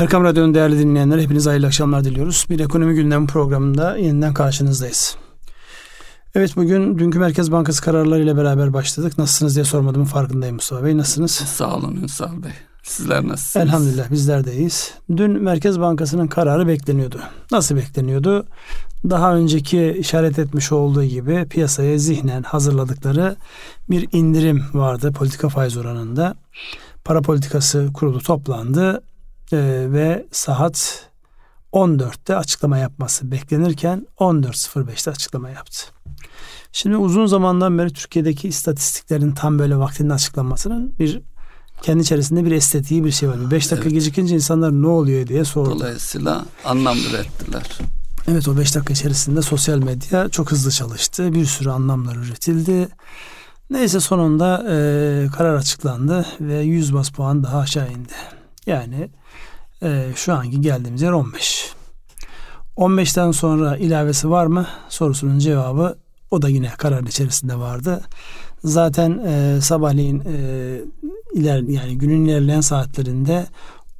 Erkam Radyo'nun değerli dinleyenler hepinize hayırlı akşamlar diliyoruz. Bir ekonomi gündemi programında yeniden karşınızdayız. Evet bugün dünkü Merkez Bankası kararlarıyla beraber başladık. Nasılsınız diye sormadığımın farkındayım Mustafa Bey. Nasılsınız? Sağ olun Ünsal Bey. Sizler nasılsınız? Elhamdülillah bizler de iyiyiz. Dün Merkez Bankası'nın kararı bekleniyordu. Nasıl bekleniyordu? Daha önceki işaret etmiş olduğu gibi piyasaya zihnen hazırladıkları bir indirim vardı politika faiz oranında. Para politikası kurulu toplandı e, ve saat 14'te açıklama yapması beklenirken 14.05'te açıklama yaptı. Şimdi uzun zamandan beri Türkiye'deki istatistiklerin tam böyle vaktinde açıklanmasının bir kendi içerisinde bir estetiği bir şey var. Beş dakika evet. gecikince insanlar ne oluyor diye sordu. Dolayısıyla anlam ürettiler. Evet o beş dakika içerisinde sosyal medya çok hızlı çalıştı. Bir sürü anlamlar üretildi. Neyse sonunda e, karar açıklandı ve 100 bas puan daha aşağı indi. Yani e, şu anki geldiğimiz yer 15. 15'ten sonra ilavesi var mı sorusunun cevabı o da yine kararın içerisinde vardı. Zaten e, sabahleyin e, iler yani günün ilerleyen saatlerinde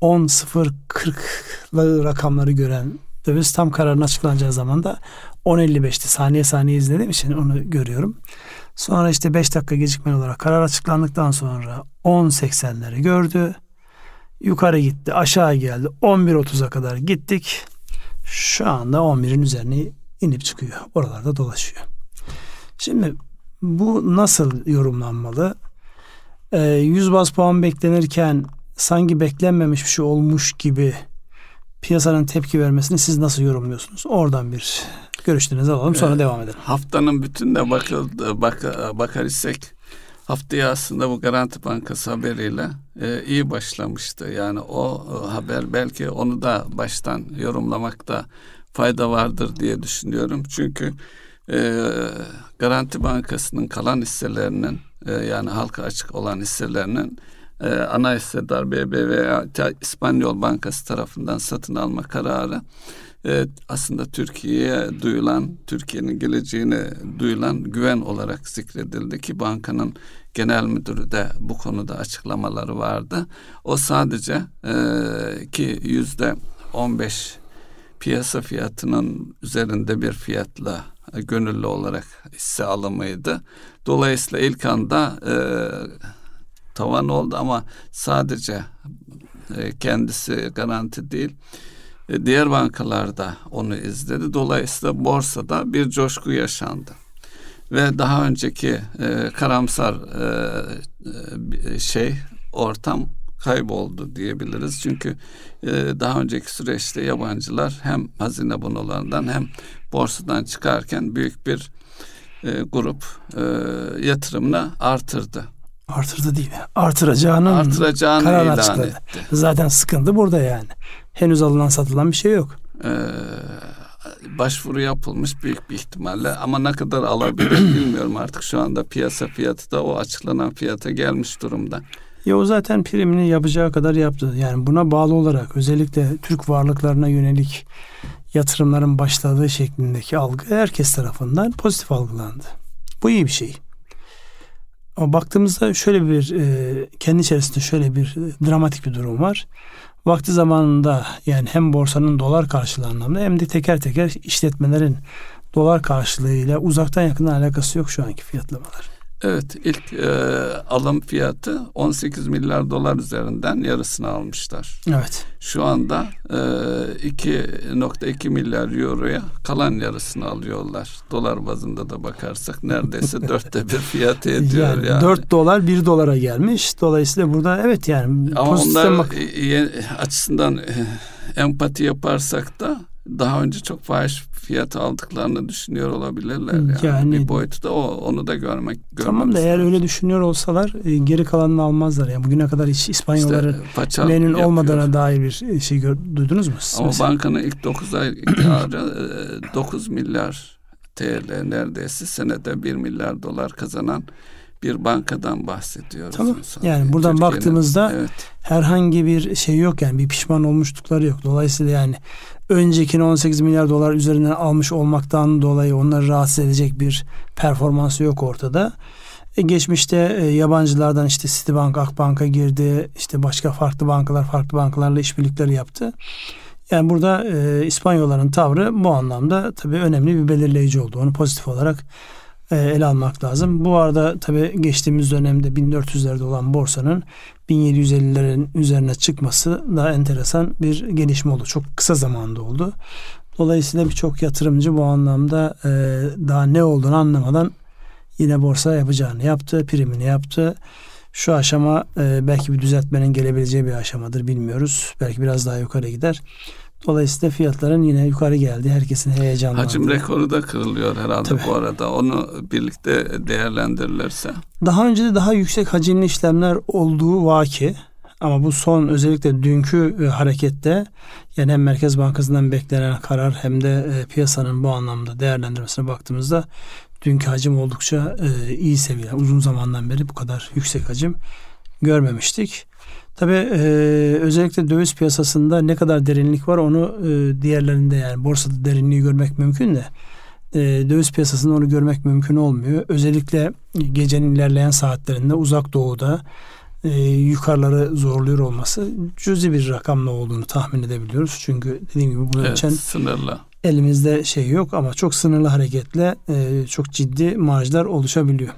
10.040'lı rakamları gören döviz tam kararın açıklanacağı zaman da 10.55'ti. Saniye saniye izlediğim için onu görüyorum. Sonra işte 5 dakika gecikmeli olarak karar açıklandıktan sonra 10.80'leri gördü. Yukarı gitti, aşağı geldi. 11.30'a kadar gittik. Şu anda 11'in üzerine inip çıkıyor. Oralarda dolaşıyor. Şimdi bu nasıl yorumlanmalı? Ee, 100 bas puan beklenirken sanki beklenmemiş bir şey olmuş gibi piyasanın tepki vermesini siz nasıl yorumluyorsunuz? Oradan bir görüşlerinizi alalım sonra ee, devam edelim. Haftanın bütününe bakıldı, bak, bakar isek haftaya aslında bu Garanti Bankası haberiyle e, iyi başlamıştı. Yani o e, haber belki onu da baştan yorumlamakta fayda vardır diye düşünüyorum. Çünkü e, Garanti Bankası'nın kalan hisselerinin e, yani halka açık olan hisselerinin e, ana hissedar BBVA İspanyol Bankası tarafından satın alma kararı e, aslında Türkiye'ye duyulan, Türkiye'nin geleceğine duyulan güven olarak zikredildi ki bankanın genel müdürü de bu konuda açıklamaları vardı. O sadece e, ki yüzde 15 piyasa fiyatının üzerinde bir fiyatla gönüllü olarak hisse alımıydı. Dolayısıyla ilk anda e, tavan oldu ama sadece e, kendisi garanti değil. E, diğer bankalarda onu izledi. Dolayısıyla borsada bir coşku yaşandı. Ve daha önceki e, karamsar e, e, şey ortam kayboldu diyebiliriz. Çünkü e, daha önceki süreçte yabancılar hem hazine bonolarından hem borsadan çıkarken büyük bir e, grup e, yatırımını artırdı. Artırdı değil. Artıracağını, Artıracağını karar ilan açıkladı. etti. Zaten sıkıntı burada yani. Henüz alınan satılan bir şey yok. Ee, başvuru yapılmış büyük bir ihtimalle ama ne kadar alabilir bilmiyorum artık şu anda piyasa fiyatı da o açıklanan fiyata gelmiş durumda. Ya o zaten primini yapacağı kadar yaptı. Yani buna bağlı olarak özellikle Türk varlıklarına yönelik yatırımların başladığı şeklindeki algı herkes tarafından pozitif algılandı. Bu iyi bir şey. Ama baktığımızda şöyle bir e, kendi içerisinde şöyle bir e, dramatik bir durum var. Vakti zamanında yani hem borsanın dolar karşılığı anlamda hem de teker teker işletmelerin dolar karşılığıyla uzaktan yakından alakası yok şu anki fiyatlamalar. Evet ilk e, alım fiyatı 18 milyar dolar üzerinden yarısını almışlar. Evet. Şu anda e, 2.2 milyar euroya kalan yarısını alıyorlar. Dolar bazında da bakarsak neredeyse dörtte bir fiyat ediyor yani. yani. 4 dolar 1 dolara gelmiş. Dolayısıyla burada evet yani. Ama onlar bak- açısından e, empati yaparsak da daha önce çok fahiş fiyat aldıklarını düşünüyor olabilirler. Yani, yani bir boyutu da o onu da görmek Tamam da eğer öyle düşünüyor olsalar e, geri kalanını almazlar. Yani bugüne kadar hiç İspanyolların işte, memnun olmadığına dair bir e, şey gör, duydunuz mu? Ama mesela? bankanın ilk 9 ay karı 9 e, milyar TL neredeyse senede 1 milyar dolar kazanan bir bankadan bahsediyoruz. Tamam. Yani buradan Türkiye'nin, baktığımızda evet. herhangi bir şey yok yani bir pişman olmuşlukları yok. Dolayısıyla yani öncekini 18 milyar dolar üzerinden almış olmaktan dolayı onları rahatsız edecek bir performansı yok ortada. E, geçmişte e, yabancılardan işte Citibank, Akbank'a girdi. işte başka farklı bankalar, farklı bankalarla işbirlikleri yaptı. Yani burada e, İspanyolların tavrı bu anlamda tabii önemli bir belirleyici oldu. Onu pozitif olarak ele almak lazım. Bu arada tabii geçtiğimiz dönemde 1400'lerde olan borsanın 1750'lerin üzerine çıkması da enteresan bir gelişme oldu. Çok kısa zamanda oldu. Dolayısıyla birçok yatırımcı bu anlamda e, daha ne olduğunu anlamadan yine borsa yapacağını yaptı, primini yaptı. Şu aşama e, belki bir düzeltmenin gelebileceği bir aşamadır bilmiyoruz. Belki biraz daha yukarı gider. Dolayısıyla fiyatların yine yukarı geldi. Herkesin heyecanlandı. Hacim rekoru da kırılıyor herhalde Tabii. bu arada. Onu birlikte değerlendirirlerse. Daha önce de daha yüksek hacimli işlemler olduğu vaki. Ama bu son özellikle dünkü e, harekette yani hem Merkez Bankası'ndan beklenen karar hem de e, piyasanın bu anlamda değerlendirmesine baktığımızda dünkü hacim oldukça e, iyi seviye. Uzun zamandan beri bu kadar yüksek hacim görmemiştik. Tabi e, özellikle döviz piyasasında ne kadar derinlik var onu e, diğerlerinde yani borsada derinliği görmek mümkün de e, döviz piyasasında onu görmek mümkün olmuyor. Özellikle gecenin ilerleyen saatlerinde uzak doğuda e, yukarıları zorluyor olması cüzi bir rakamla olduğunu tahmin edebiliyoruz. Çünkü dediğim gibi bunun evet, için sınırlı. elimizde şey yok ama çok sınırlı hareketle e, çok ciddi marjlar oluşabiliyor.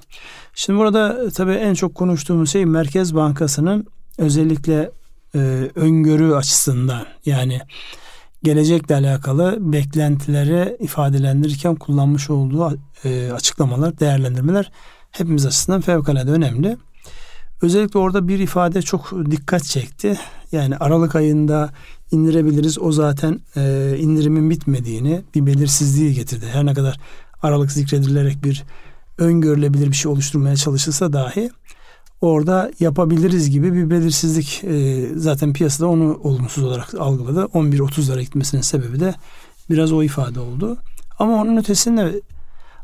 Şimdi burada tabii en çok konuştuğumuz şey Merkez Bankası'nın özellikle e, öngörü açısından yani gelecekle alakalı beklentileri ifadelendirirken kullanmış olduğu e, açıklamalar, değerlendirmeler hepimiz açısından fevkalade önemli. Özellikle orada bir ifade çok dikkat çekti. Yani Aralık ayında indirebiliriz. O zaten e, indirimin bitmediğini, bir belirsizliği getirdi. Her ne kadar Aralık zikredilerek bir öngörülebilir bir şey oluşturmaya çalışılsa dahi orada yapabiliriz gibi bir belirsizlik e, zaten piyasada onu olumsuz olarak algıladı. 11.30'lara gitmesinin sebebi de biraz o ifade oldu. Ama onun ötesinde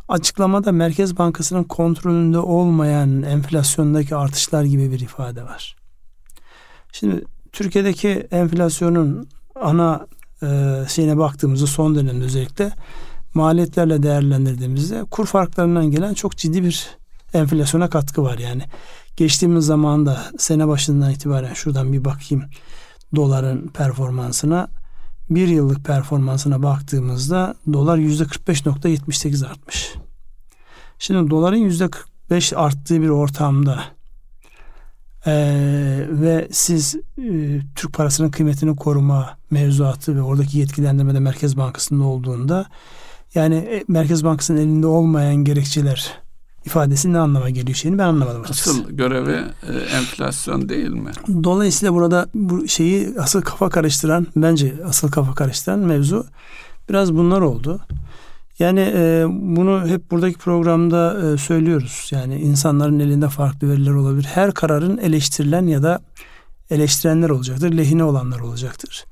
açıklamada Merkez Bankası'nın kontrolünde olmayan enflasyondaki artışlar gibi bir ifade var. Şimdi Türkiye'deki enflasyonun ana e, şeyine baktığımızda son dönemde özellikle maliyetlerle değerlendirdiğimizde kur farklarından gelen çok ciddi bir enflasyona katkı var yani. Geçtiğimiz zamanda sene başından itibaren şuradan bir bakayım doların performansına bir yıllık performansına baktığımızda dolar yüzde 45.78 artmış. Şimdi doların yüzde 45 arttığı bir ortamda ee, ve siz e, Türk parasının kıymetini koruma mevzuatı ve oradaki yetkilendirmede Merkez Bankası'nda olduğunda yani e, Merkez Bankası'nın elinde olmayan gerekçeler ifadesi ne anlama geliyor şeyini ben anlamadım açıkçası. Asıl görevi e, enflasyon değil mi? Dolayısıyla burada bu şeyi asıl kafa karıştıran bence asıl kafa karıştıran mevzu biraz bunlar oldu. Yani e, bunu hep buradaki programda e, söylüyoruz. Yani insanların elinde farklı veriler olabilir. Her kararın eleştirilen ya da eleştirenler olacaktır. Lehine olanlar olacaktır.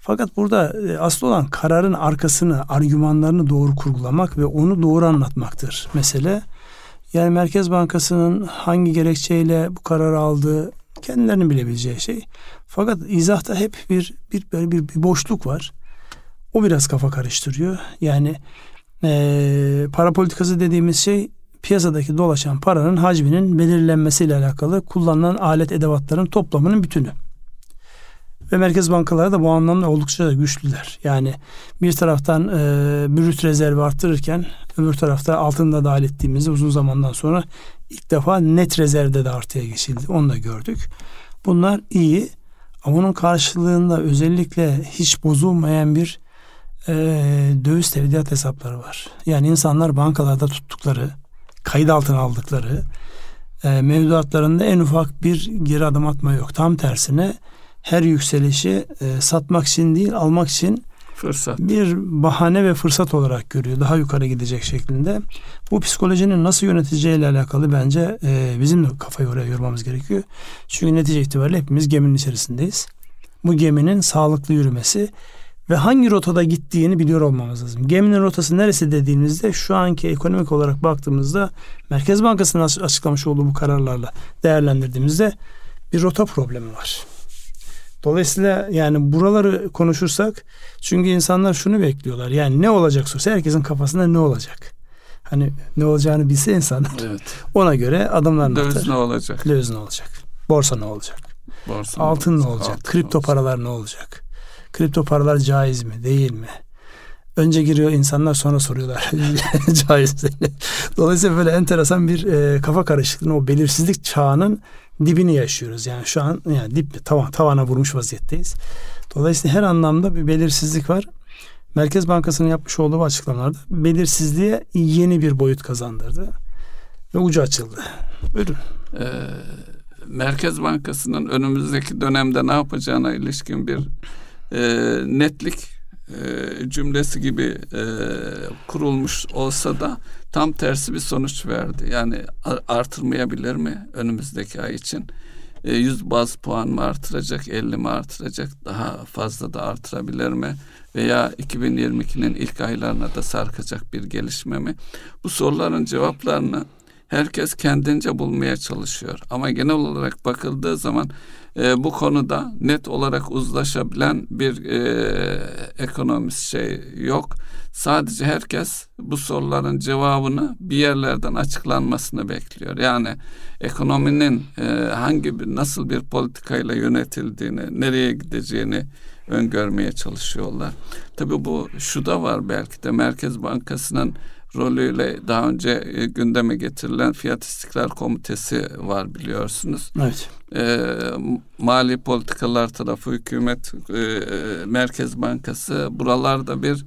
Fakat burada e, asıl olan kararın arkasını, argümanlarını doğru kurgulamak ve onu doğru anlatmaktır mesele. Yani Merkez Bankası'nın hangi gerekçeyle bu kararı aldığı kendilerinin bilebileceği şey. Fakat izahta hep bir bir böyle bir, bir boşluk var. O biraz kafa karıştırıyor. Yani e, para politikası dediğimiz şey piyasadaki dolaşan paranın hacminin belirlenmesiyle alakalı kullanılan alet edevatların toplamının bütünü. Ve merkez bankaları da bu anlamda oldukça güçlüler. Yani bir taraftan e, brüt rezervi arttırırken öbür tarafta altında dahil ettiğimizde uzun zamandan sonra ilk defa net rezervde de artıya geçildi. Onu da gördük. Bunlar iyi ama onun karşılığında özellikle hiç bozulmayan bir e, döviz tevdiat hesapları var. Yani insanlar bankalarda tuttukları, kayıt altına aldıkları e, mevduatlarında en ufak bir geri adım atma yok. Tam tersine her yükselişi e, satmak için değil almak için fırsat. bir bahane ve fırsat olarak görüyor. Daha yukarı gidecek şeklinde. Bu psikolojinin nasıl yöneteceğiyle alakalı bence e, bizim de kafayı oraya yormamız gerekiyor. Çünkü netice itibariyle hepimiz geminin içerisindeyiz. Bu geminin sağlıklı yürümesi ve hangi rotada gittiğini biliyor olmamız lazım. Geminin rotası neresi dediğimizde şu anki ekonomik olarak baktığımızda Merkez Bankası'nın açıklamış olduğu bu kararlarla değerlendirdiğimizde bir rota problemi var. Dolayısıyla yani buraları konuşursak çünkü insanlar şunu bekliyorlar. Yani ne olacak sorsa herkesin kafasında ne olacak? Hani ne olacağını bilse insan Evet. ona göre adımlarını Döviz atar. ne olacak? Döviz ne olacak? Borsa ne olacak? Borsa Altın ne olacak? Altın Kripto olacak. paralar ne olacak? Kripto paralar caiz mi, değil mi? Önce giriyor insanlar sonra soruyorlar caiz? Dolayısıyla böyle enteresan bir e, kafa karışıklığının o belirsizlik çağının dibini yaşıyoruz. Yani şu an yani dip tavan, tavana vurmuş vaziyetteyiz. Dolayısıyla her anlamda bir belirsizlik var. Merkez Bankası'nın yapmış olduğu açıklamalarda belirsizliğe yeni bir boyut kazandırdı ve ucu açıldı. Buyurun. Ee, Merkez Bankası'nın önümüzdeki dönemde ne yapacağına ilişkin bir e, netlik cümlesi gibi e, kurulmuş olsa da tam tersi bir sonuç verdi. Yani artırmayabilir mi önümüzdeki ay için? E, 100 baz puan mı artıracak, 50 mi artıracak, daha fazla da artırabilir mi? Veya 2022'nin ilk aylarına da sarkacak bir gelişme mi? Bu soruların cevaplarını herkes kendince bulmaya çalışıyor. Ama genel olarak bakıldığı zaman e, bu konuda net olarak uzlaşabilen bir e, ekonomist şey yok. Sadece herkes bu soruların cevabını bir yerlerden açıklanmasını bekliyor. Yani ekonominin e, hangi bir nasıl bir politikayla yönetildiğini, nereye gideceğini öngörmeye çalışıyorlar. Tabii bu şu da var belki de Merkez Bankası'nın rolüyle daha önce e, gündeme getirilen Fiyat İstikrar Komitesi var biliyorsunuz. Evet. E, mali politikalar tarafı hükümet e, Merkez Bankası buralarda bir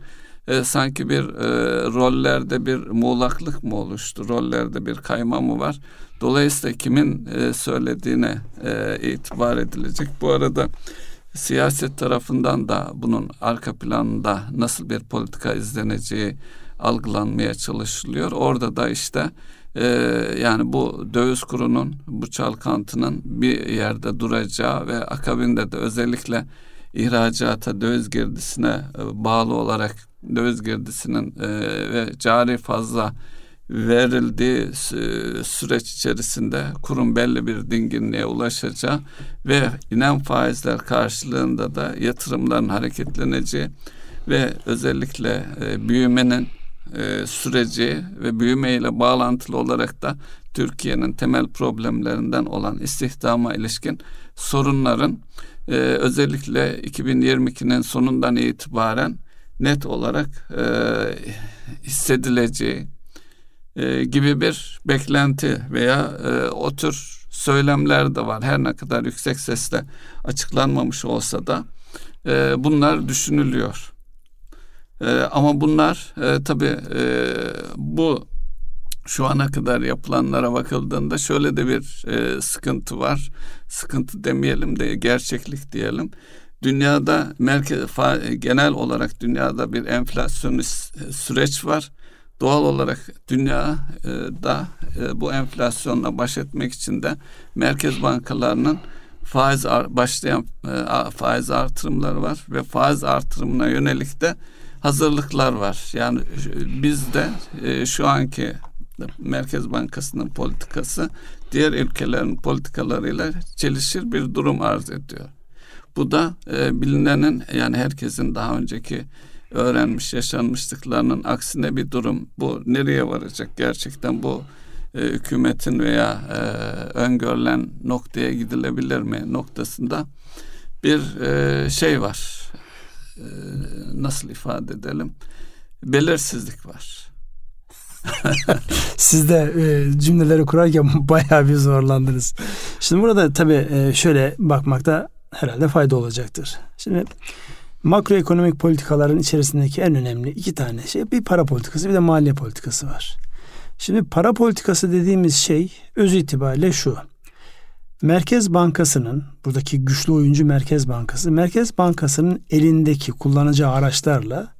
e, sanki bir e, rollerde bir muğlaklık mı oluştu? Rollerde bir kayma mı var? Dolayısıyla kimin e, söylediğine e, itibar edilecek. Bu arada siyaset tarafından da bunun arka planında nasıl bir politika izleneceği algılanmaya çalışılıyor. Orada da işte e, yani bu döviz kurunun, bu çalkantının bir yerde duracağı ve akabinde de özellikle ihracata, döviz girdisine e, bağlı olarak döviz girdisinin e, ve cari fazla verildiği süreç içerisinde kurum belli bir dinginliğe ulaşacağı ve inen faizler karşılığında da yatırımların hareketleneceği ve özellikle e, büyümenin e, süreci ve büyümeyle bağlantılı olarak da Türkiye'nin temel problemlerinden olan istihdama ilişkin sorunların e, özellikle 2022'nin sonundan itibaren net olarak e, hissedileceği e, gibi bir beklenti veya e, o tür söylemler de var. Her ne kadar yüksek sesle açıklanmamış olsa da e, bunlar düşünülüyor. E, ama bunlar e, tabii e, bu şu ana kadar yapılanlara bakıldığında şöyle de bir e, sıkıntı var. Sıkıntı demeyelim de gerçeklik diyelim. Dünyada merkez genel olarak dünyada bir enflasyonist süreç var. Doğal olarak dünyada e, bu enflasyonla baş etmek için de merkez bankalarının faiz başlayan e, faiz artırımları var ve faiz artırımına yönelik de hazırlıklar var. Yani bizde e, şu anki Merkez Bankası'nın politikası diğer ülkelerin politikalarıyla çelişir bir durum arz ediyor. Bu da e, bilinenin yani herkesin daha önceki öğrenmiş yaşanmışlıklarının aksine bir durum. Bu nereye varacak gerçekten bu e, hükümetin veya e, öngörülen noktaya gidilebilir mi noktasında bir e, şey var. E, nasıl ifade edelim? Belirsizlik var. Siz de e, cümleleri kurarken bayağı bir zorlandınız. Şimdi burada tabii e, şöyle bakmakta herhalde fayda olacaktır. Şimdi makroekonomik politikaların içerisindeki en önemli iki tane şey bir para politikası bir de maliye politikası var. Şimdi para politikası dediğimiz şey öz itibariyle şu. Merkez Bankası'nın buradaki güçlü oyuncu Merkez Bankası, Merkez Bankası'nın elindeki kullanacağı araçlarla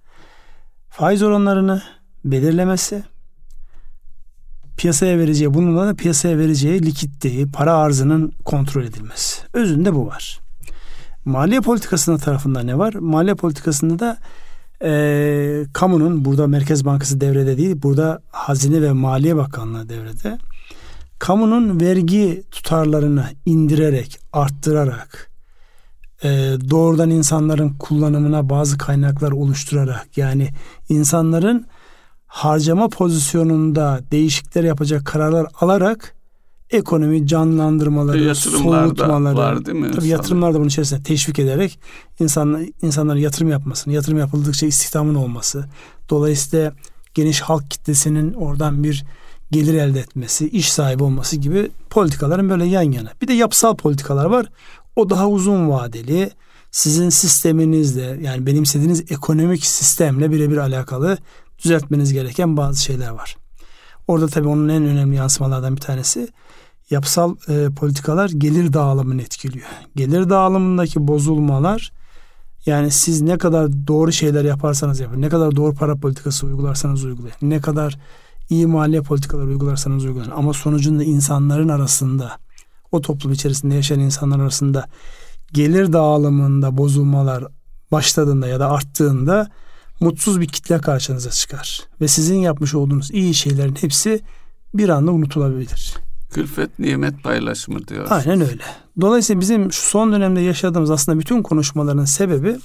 faiz oranlarını belirlemesi, piyasaya vereceği, bununla da piyasaya vereceği likitliği, para arzının kontrol edilmesi. Özünde bu var. Maliye politikasının tarafında ne var? Maliye politikasında da e, kamunun burada Merkez Bankası devrede değil, burada Hazine ve Maliye Bakanlığı devrede. Kamunun vergi tutarlarını indirerek, arttırarak, e, doğrudan insanların kullanımına bazı kaynaklar oluşturarak, yani insanların harcama pozisyonunda değişiklikler yapacak kararlar alarak ekonomi canlandırmaları, Yatırımlar soğutmaları, var değil mi? tabii yatırımlar da bunun içerisinde teşvik ederek insan, insanların yatırım yapmasını, yatırım yapıldıkça istihdamın olması, dolayısıyla geniş halk kitlesinin oradan bir gelir elde etmesi, iş sahibi olması gibi politikaların böyle yan yana. Bir de yapısal politikalar var. O daha uzun vadeli. Sizin sisteminizle yani benimsediğiniz ekonomik sistemle birebir alakalı düzeltmeniz gereken bazı şeyler var. Orada tabii onun en önemli yansımalardan bir tanesi yapısal e, politikalar gelir dağılımını etkiliyor. Gelir dağılımındaki bozulmalar yani siz ne kadar doğru şeyler yaparsanız yapın, ne kadar doğru para politikası uygularsanız uygulayın, ne kadar iyi maliye politikaları uygularsanız uygulayın. Ama sonucunda insanların arasında, o toplum içerisinde yaşayan insanlar arasında gelir dağılımında bozulmalar başladığında ya da arttığında mutsuz bir kitle karşınıza çıkar. Ve sizin yapmış olduğunuz iyi şeylerin hepsi bir anda unutulabilir. Külfet nimet paylaşımı diyor. Aynen öyle. Dolayısıyla bizim şu son dönemde yaşadığımız aslında bütün konuşmaların sebebi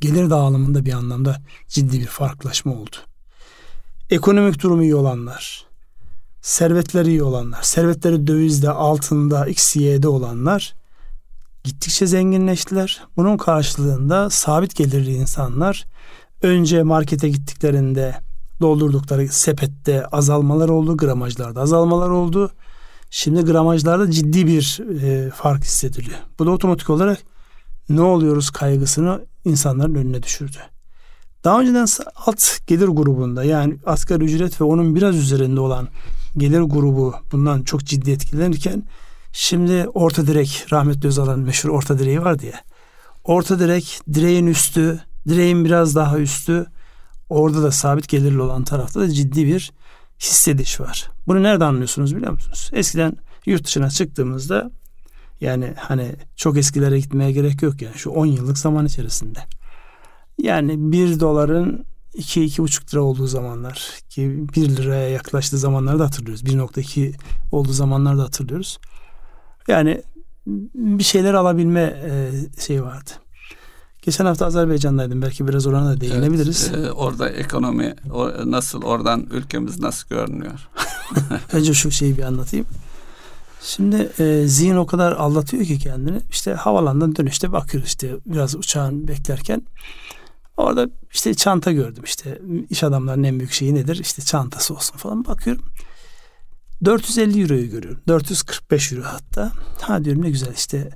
gelir dağılımında bir anlamda ciddi bir farklılaşma oldu. Ekonomik durumu iyi olanlar, servetleri iyi olanlar, servetleri dövizde, altında, XY'de olanlar gittikçe zenginleştiler. Bunun karşılığında sabit gelirli insanlar önce markete gittiklerinde doldurdukları sepette azalmalar oldu, gramajlarda azalmalar oldu. Şimdi gramajlarda ciddi bir e, fark hissediliyor. Bu da otomatik olarak ne oluyoruz kaygısını insanların önüne düşürdü. Daha önceden alt gelir grubunda yani asgari ücret ve onun biraz üzerinde olan gelir grubu bundan çok ciddi etkilenirken şimdi orta direk rahmetli Özal'ın meşhur orta direği var diye. Orta direk direğin üstü, direğin biraz daha üstü orada da sabit gelirli olan tarafta da ciddi bir hissediş var. Bunu nereden anlıyorsunuz biliyor musunuz? Eskiden yurt dışına çıktığımızda yani hani çok eskilere gitmeye gerek yok yani şu 10 yıllık zaman içerisinde. Yani 1 doların 2-2,5 lira olduğu zamanlar ki 1 liraya yaklaştığı zamanları da hatırlıyoruz. 1.2 olduğu zamanları da hatırlıyoruz. Yani bir şeyler alabilme şey vardı. Geçen hafta Azerbaycan'daydım. Belki biraz orana da değinebiliriz. Evet, e, orada ekonomi o, nasıl, oradan ülkemiz nasıl görünüyor? Önce şu şeyi bir anlatayım. Şimdi e, zihin o kadar aldatıyor ki kendini. İşte havalandan dönüşte bakıyoruz işte biraz uçağın beklerken. Orada işte çanta gördüm işte iş adamlarının en büyük şeyi nedir? İşte çantası olsun falan bakıyorum. 450 euroyu görüyorum. 445 euro hatta. Ha diyorum ne güzel işte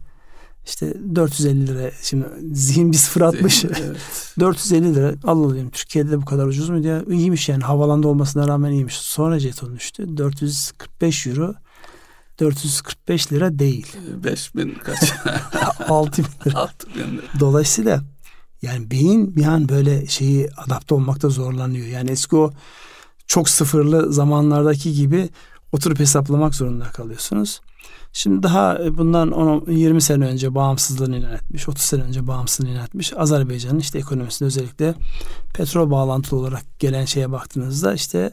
işte 450 lira şimdi zihin bir sıfır atmış. Evet. 450 lira al alayım Türkiye'de de bu kadar ucuz mu diye iyiymiş yani havalanda olmasına rağmen iyiymiş. Sonra jeton düştü. 445 euro 445 lira değil. 5000 kaç? 6000 lira. 6000 lira. Dolayısıyla yani beyin bir an böyle şeyi adapte olmakta zorlanıyor. Yani eski o çok sıfırlı zamanlardaki gibi oturup hesaplamak zorunda kalıyorsunuz. Şimdi daha e, bundan 10, 20 sene önce bağımsızlığını ilan etmiş, 30 sene önce bağımsızlığını ilan etmiş. Azerbaycan'ın işte ekonomisinde özellikle petrol bağlantılı olarak gelen şeye baktığınızda işte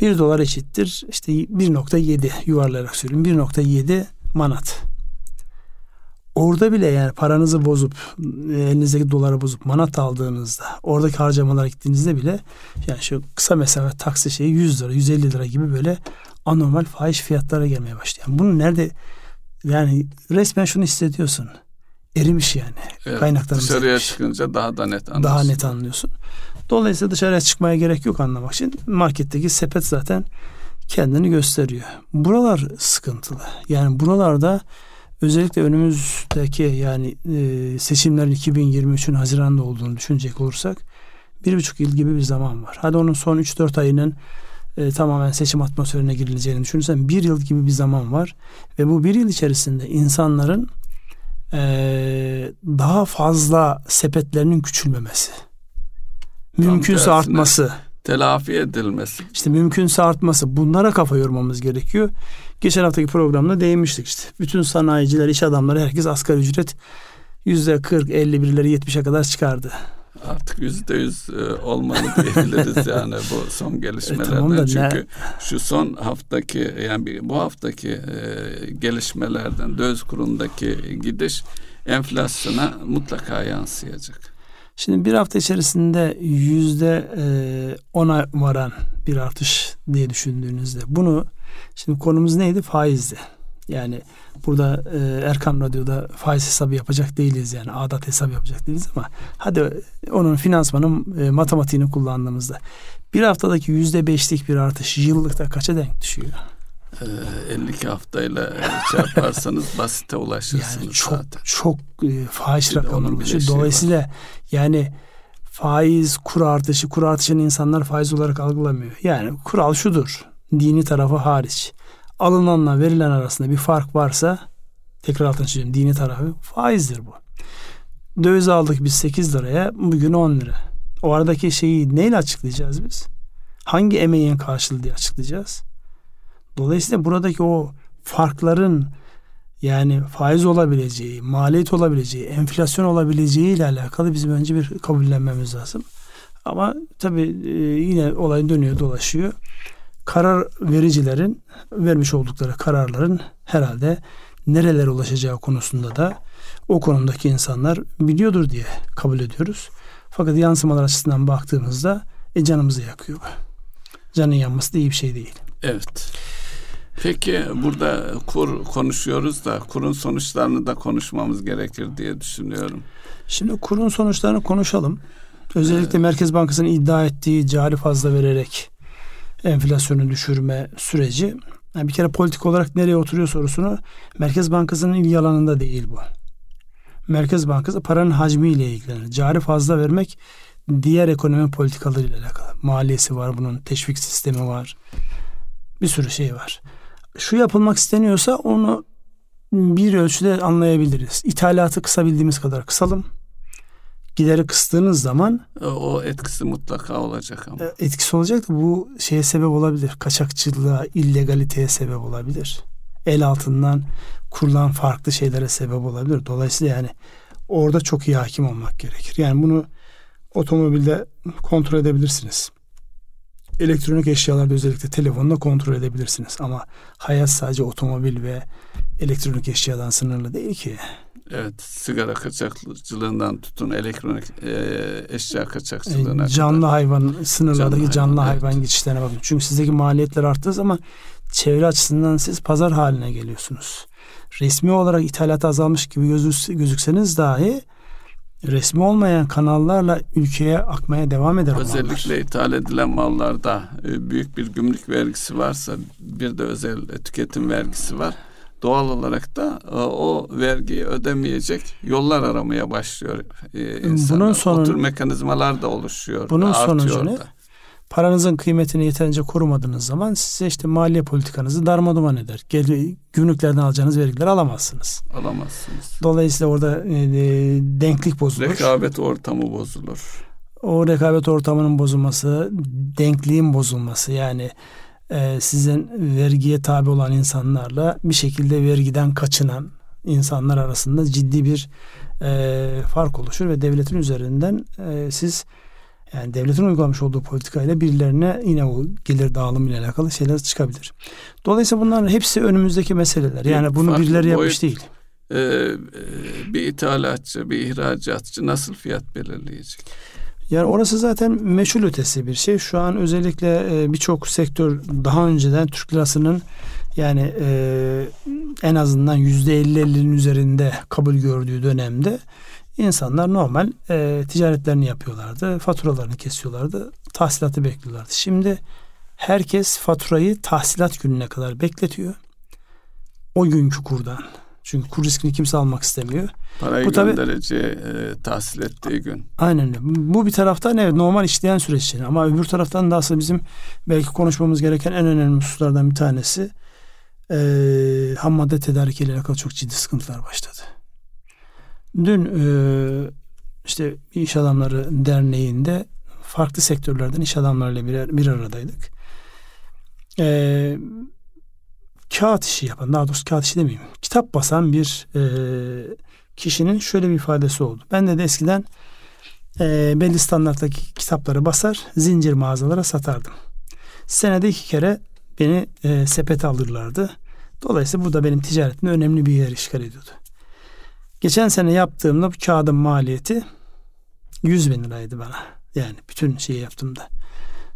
1 dolar eşittir işte 1.7 yuvarlayarak söyleyeyim 1.7 manat. Orada bile yani paranızı bozup e, elinizdeki doları bozup manat aldığınızda oradaki harcamalara gittiğinizde bile yani şu kısa mesafe taksi şeyi 100 lira 150 lira gibi böyle anormal fahiş fiyatlara gelmeye başlıyor. Yani bunu nerede yani resmen şunu hissediyorsun. Erimiş yani. Evet, Kaynaklarımız dışarıya erimiş. çıkınca daha da net anlıyorsun. Daha net anlıyorsun. Dolayısıyla dışarıya çıkmaya gerek yok anlamak için. Marketteki sepet zaten kendini gösteriyor. Buralar sıkıntılı. Yani buralarda özellikle önümüzdeki yani e, seçimlerin 2023'ün Haziran'da olduğunu düşünecek olursak bir buçuk yıl gibi bir zaman var. Hadi onun son 3-4 ayının e, tamamen seçim atmosferine girileceğini düşünürsen bir yıl gibi bir zaman var ve bu bir yıl içerisinde insanların e, daha fazla sepetlerinin küçülmemesi mümkünse tersine. artması Telafi edilmesi. işte mümkünse artması bunlara kafa yormamız gerekiyor. Geçen haftaki programda değinmiştik işte. Bütün sanayiciler, iş adamları herkes asgari ücret yüzde 40, 50 birileri 70'e kadar çıkardı. Artık yüzde yüz e, olmalı diyebiliriz yani bu son gelişmelerden. E, tamam da ne- Çünkü şu son haftaki yani bu haftaki e, gelişmelerden döviz kurundaki gidiş enflasyona mutlaka yansıyacak. Şimdi bir hafta içerisinde yüzde e, ona varan bir artış diye düşündüğünüzde bunu şimdi konumuz neydi? Faizdi. Yani burada e, Erkan Radyo'da faiz hesabı yapacak değiliz yani adat hesabı yapacak değiliz ama hadi onun finansmanın e, matematiğini kullandığımızda bir haftadaki yüzde beşlik bir artış yıllıkta kaça denk düşüyor? 52 ee, haftayla çarparsanız basite ulaşırsınız yani çok, zaten. Çok e, fahiş rakamlar ulaşıyor. Şey Dolayısıyla var. yani faiz kur artışı, kur artışını insanlar faiz olarak algılamıyor. Yani kural şudur. Dini tarafı hariç. Alınanla verilen arasında bir fark varsa tekrar altını çiziyorum. Dini tarafı faizdir bu. Döviz aldık biz 8 liraya bugün 10 lira. O aradaki şeyi neyle açıklayacağız biz? Hangi emeğin karşılığı diye açıklayacağız? Dolayısıyla buradaki o farkların yani faiz olabileceği, maliyet olabileceği, enflasyon olabileceği ile alakalı bizim önce bir kabullenmemiz lazım. Ama tabii e, yine olay dönüyor dolaşıyor. Karar vericilerin vermiş oldukları kararların herhalde nerelere ulaşacağı konusunda da o konumdaki insanlar biliyordur diye kabul ediyoruz. Fakat yansımalar açısından baktığımızda e, canımızı yakıyor. Canın yanması da iyi bir şey değil. Evet. Peki burada kur konuşuyoruz da kurun sonuçlarını da konuşmamız gerekir diye düşünüyorum. Şimdi kurun sonuçlarını konuşalım. Özellikle evet. Merkez Bankası'nın iddia ettiği cari fazla vererek enflasyonu düşürme süreci yani bir kere politik olarak nereye oturuyor sorusunu Merkez Bankası'nın ilgi alanında değil bu. Merkez Bankası paranın hacmiyle ilgilenir. Cari fazla vermek diğer ekonomi politikalarıyla alakalı. Maliyesi var bunun, teşvik sistemi var. Bir sürü şey var şu yapılmak isteniyorsa onu bir ölçüde anlayabiliriz. İthalatı kısabildiğimiz kadar kısalım. Gideri kıstığınız zaman o etkisi mutlaka olacak ama. E, etkisi olacak da bu şeye sebep olabilir. Kaçakçılığa, illegaliteye sebep olabilir. El altından kurulan farklı şeylere sebep olabilir. Dolayısıyla yani orada çok iyi hakim olmak gerekir. Yani bunu otomobilde kontrol edebilirsiniz elektronik eşyalarda özellikle telefonla kontrol edebilirsiniz. Ama hayat sadece otomobil ve elektronik eşyadan sınırlı değil ki. Evet, sigara kaçakçılığından tutun elektronik e, eşya kaçakçılığına e, canlı kadar. hayvan sınırlardaki canlı, canlı hayvan, hayvan evet. geçişlerine bakın. Çünkü sizdeki maliyetler arttığı zaman çevre açısından siz pazar haline geliyorsunuz. Resmi olarak ithalat azalmış gibi gözükseniz dahi resmi olmayan kanallarla ülkeye akmaya devam eder. Özellikle mallar. ithal edilen mallarda e, büyük bir gümrük vergisi varsa bir de özel tüketim vergisi var. Doğal olarak da e, o vergiyi ödemeyecek yollar aramaya başlıyor e, insanlar. Bunun sonu, o tür mekanizmalar da oluşuyor. Bunun sonucu ne? Paranızın kıymetini yeterince korumadığınız zaman size işte maliye politikanızı darmaduman eder. Gel, gümrüklerden alacağınız vergileri alamazsınız. Alamazsınız. Dolayısıyla orada e, e, denklik bozulur. Rekabet ortamı bozulur. O rekabet ortamının bozulması, denkliğin bozulması yani e, sizin vergiye tabi olan insanlarla bir şekilde vergiden kaçınan insanlar arasında ciddi bir e, fark oluşur ve devletin üzerinden e, siz yani devletin uygulamış olduğu politikayla birilerine yine o gelir dağılımı ile alakalı şeyler çıkabilir. Dolayısıyla bunların hepsi önümüzdeki meseleler. Yani bunu Farklı birileri yapmış değil. E, e, bir ithalatçı, bir ihracatçı nasıl fiyat belirleyecek? Yani orası zaten meşhur ötesi bir şey. Şu an özellikle e, birçok sektör daha önceden Türk lirasının yani e, en azından yüzde 50-50'nin üzerinde kabul gördüğü dönemde İnsanlar normal e, ticaretlerini yapıyorlardı. Faturalarını kesiyorlardı. Tahsilatı bekliyorlardı. Şimdi herkes faturayı tahsilat gününe kadar bekletiyor. O günkü kurdan. Çünkü kur riskini kimse almak istemiyor. Parayı Bu göndereceği, e, tahsil ettiği gün. Aynen öyle. Bu bir taraftan evet normal işleyen süreç için. Ama öbür taraftan da aslında bizim belki konuşmamız gereken en önemli hususlardan bir tanesi e, ham madde tedarikiyle alakalı çok ciddi sıkıntılar başladı. Dün e, işte iş adamları derneğinde farklı sektörlerden iş adamlarıyla bir, bir aradaydık. E, kağıt işi yapan, daha doğrusu kağıt işi demeyeyim, kitap basan bir e, kişinin şöyle bir ifadesi oldu. Ben de, de eskiden e, belli standarttaki kitapları basar, zincir mağazalara satardım. Senede iki kere beni e, sepete alırlardı. Dolayısıyla bu da benim ticaretimde önemli bir yer işgal ediyordu. Geçen sene yaptığımda bu kağıdın maliyeti 100 bin liraydı bana. Yani bütün şeyi yaptığımda.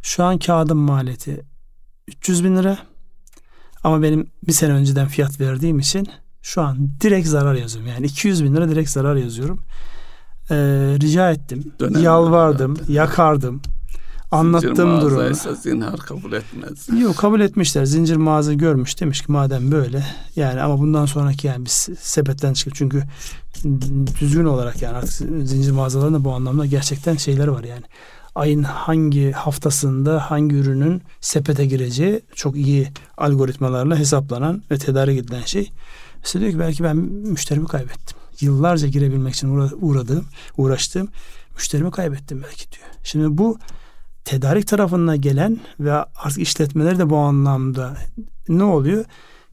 Şu an kağıdın maliyeti 300 bin lira. Ama benim bir sene önceden fiyat verdiğim için şu an direkt zarar yazıyorum. Yani 200 bin lira direkt zarar yazıyorum. Ee, rica ettim. Dönem yalvardım. Zaten. Yakardım. Anlattığım durumu. zinhar kabul etmez. Yok kabul etmişler. Zincir mağaza görmüş. Demiş ki madem böyle yani ama bundan sonraki yani biz sepetten çıkıp çünkü düzgün olarak yani artık zincir mağazalarında bu anlamda gerçekten şeyler var yani. Ayın hangi haftasında hangi ürünün sepete gireceği çok iyi algoritmalarla hesaplanan ve tedarik edilen şey. Mesela diyor ki belki ben müşterimi kaybettim. Yıllarca girebilmek için uğradığım, uğraştığım müşterimi kaybettim belki diyor. Şimdi bu tedarik tarafından gelen ve artık işletmeler de bu anlamda ne oluyor?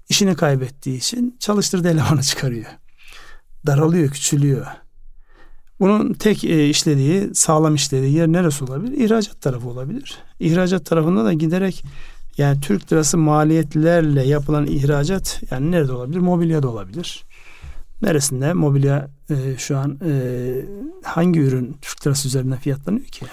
İşini kaybettiği için çalıştırdığı elemanı çıkarıyor. Daralıyor, küçülüyor. Bunun tek e, işlediği, sağlam işlediği yer neresi olabilir? İhracat tarafı olabilir. İhracat tarafında da giderek yani Türk lirası maliyetlerle yapılan ihracat yani nerede olabilir? Mobilya da olabilir. Neresinde mobilya e, şu an e, hangi ürün Türk lirası üzerinden fiyatlanıyor ki?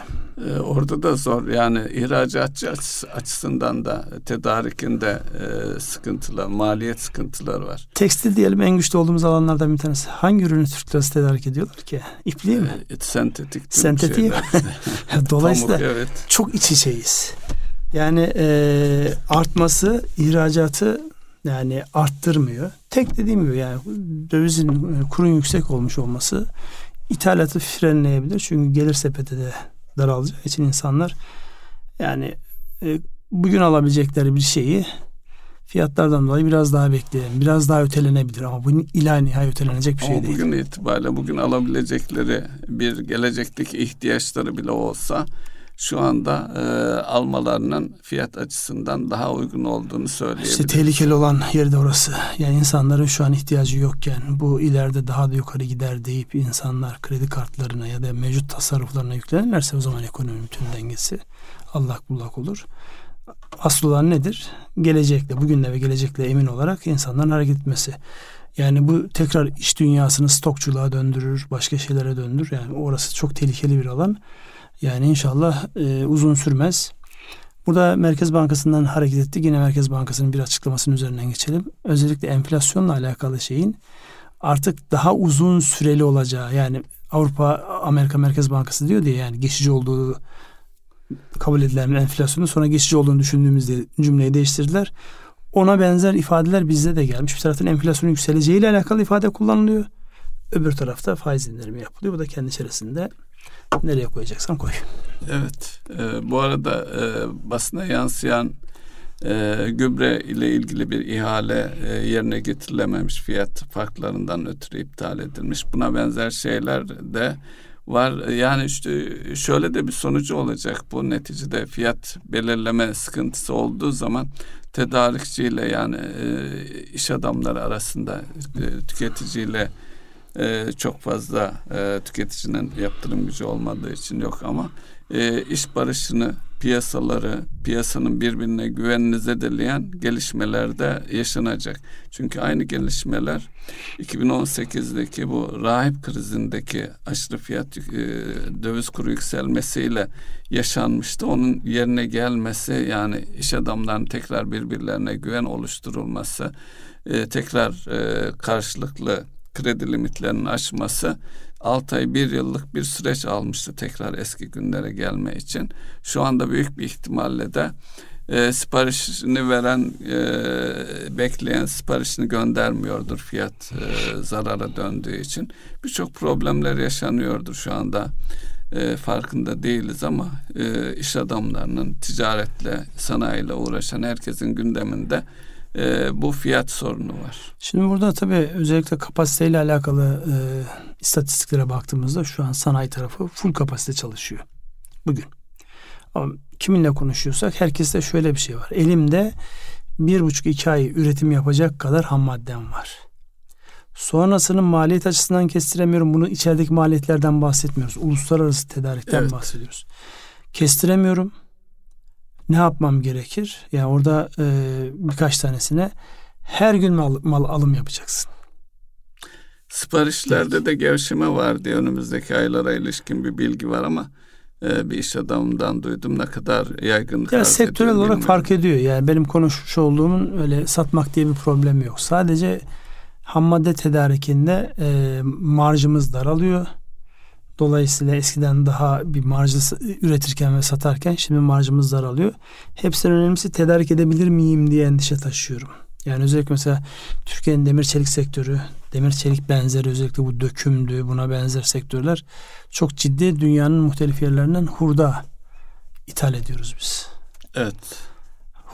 E, orada da zor yani ihracatçı açısından da tedarikinde e, sıkıntılar, maliyet sıkıntıları var. Tekstil diyelim en güçlü olduğumuz alanlardan bir tanesi. Hangi ürünü Türk lirası tedarik ediyorlar ki? İpliği mi? E, sentetik. Sentetik? Dolayısıyla Pamuk, evet. çok iç içeyiz. Yani e, artması ihracatı yani arttırmıyor. Tek dediğim gibi yani dövizin e, kurun yüksek olmuş olması ithalatı frenleyebilir. Çünkü gelir sepeti de daralacağı için insanlar yani e, bugün alabilecekleri bir şeyi fiyatlardan dolayı biraz daha bekleyelim. Biraz daha ötelenebilir ama bunun ilahi nihai ötelenecek bir ama şey değil. Bugün itibariyle bugün alabilecekleri bir gelecekteki ihtiyaçları bile olsa şu anda e, almalarının fiyat açısından daha uygun olduğunu söyleyebiliriz. İşte tehlikeli olan yerde orası. Yani insanların şu an ihtiyacı yokken bu ileride daha da yukarı gider deyip insanlar kredi kartlarına ya da mevcut tasarruflarına yüklenirlerse o zaman ekonomi bütün dengesi allak bullak olur. Asıl olan nedir? Gelecekle, bugünle ve gelecekle emin olarak insanların hareket etmesi. Yani bu tekrar iş dünyasını stokçuluğa döndürür, başka şeylere döndürür. Yani orası çok tehlikeli bir alan. Yani inşallah e, uzun sürmez. Burada Merkez Bankası'ndan hareket ettik. Yine Merkez Bankası'nın bir açıklamasının üzerinden geçelim. Özellikle enflasyonla alakalı şeyin artık daha uzun süreli olacağı yani Avrupa Amerika Merkez Bankası diyor diye yani geçici olduğu kabul edilen enflasyonun sonra geçici olduğunu düşündüğümüzde cümleyi değiştirdiler. Ona benzer ifadeler bizde de gelmiş. Bir taraftan enflasyonun yükseleceğiyle alakalı ifade kullanılıyor. Öbür tarafta faiz indirimi yapılıyor. Bu da kendi içerisinde nereye koyacaksan koy. Evet. E, bu arada e, basına yansıyan e, gübre ile ilgili bir ihale e, yerine getirilememiş fiyat farklarından ötürü iptal edilmiş. Buna benzer şeyler de var. Yani işte şöyle de bir sonucu olacak bu neticede fiyat belirleme sıkıntısı olduğu zaman tedarikçiyle yani e, iş adamları arasında e, tüketiciyle e, çok fazla e, tüketicinin yaptırım gücü olmadığı için yok ama e, iş barışını piyasaları, piyasanın birbirine güvenini zedeleyen gelişmelerde yaşanacak. Çünkü aynı gelişmeler 2018'deki bu rahip krizindeki aşırı fiyat e, döviz kuru yükselmesiyle yaşanmıştı. Onun yerine gelmesi yani iş adamlarının tekrar birbirlerine güven oluşturulması, e, tekrar e, karşılıklı kredi limitlerinin aşması 6 ay 1 yıllık bir süreç almıştı tekrar eski günlere gelme için. Şu anda büyük bir ihtimalle de e, siparişini veren e, bekleyen siparişini göndermiyordur fiyat e, zarara döndüğü için. Birçok problemler yaşanıyordur şu anda. E, farkında değiliz ama e, iş adamlarının ticaretle, sanayiyle uğraşan herkesin gündeminde e, bu fiyat sorunu var. Şimdi burada tabii özellikle kapasiteyle alakalı e, istatistiklere baktığımızda şu an sanayi tarafı full kapasite çalışıyor. Bugün. Ama kiminle konuşuyorsak herkeste şöyle bir şey var. Elimde bir buçuk iki ay üretim yapacak kadar ham maddem var. Sonrasının maliyet açısından kestiremiyorum. Bunu içerideki maliyetlerden bahsetmiyoruz. Uluslararası tedarikten evet. bahsediyoruz. Kestiremiyorum ne yapmam gerekir? Yani orada e, birkaç tanesine her gün mal, mal alım yapacaksın. Siparişlerde de gevşeme var diye önümüzdeki aylara ilişkin bir bilgi var ama e, bir iş adamından duydum ne kadar yaygınlık ya sektörel olarak bilmiyorum. fark ediyor. Yani benim konuşmuş olduğumun öyle satmak diye bir problem yok. Sadece ham madde tedarikinde e, marjımız daralıyor. Dolayısıyla eskiden daha bir marjı üretirken ve satarken şimdi marjımız daralıyor. Hepsinden önemlisi tedarik edebilir miyim diye endişe taşıyorum. Yani özellikle mesela Türkiye'nin demir çelik sektörü, demir çelik benzeri özellikle bu dökümdü, buna benzer sektörler çok ciddi dünyanın muhtelif yerlerinden hurda ithal ediyoruz biz. Evet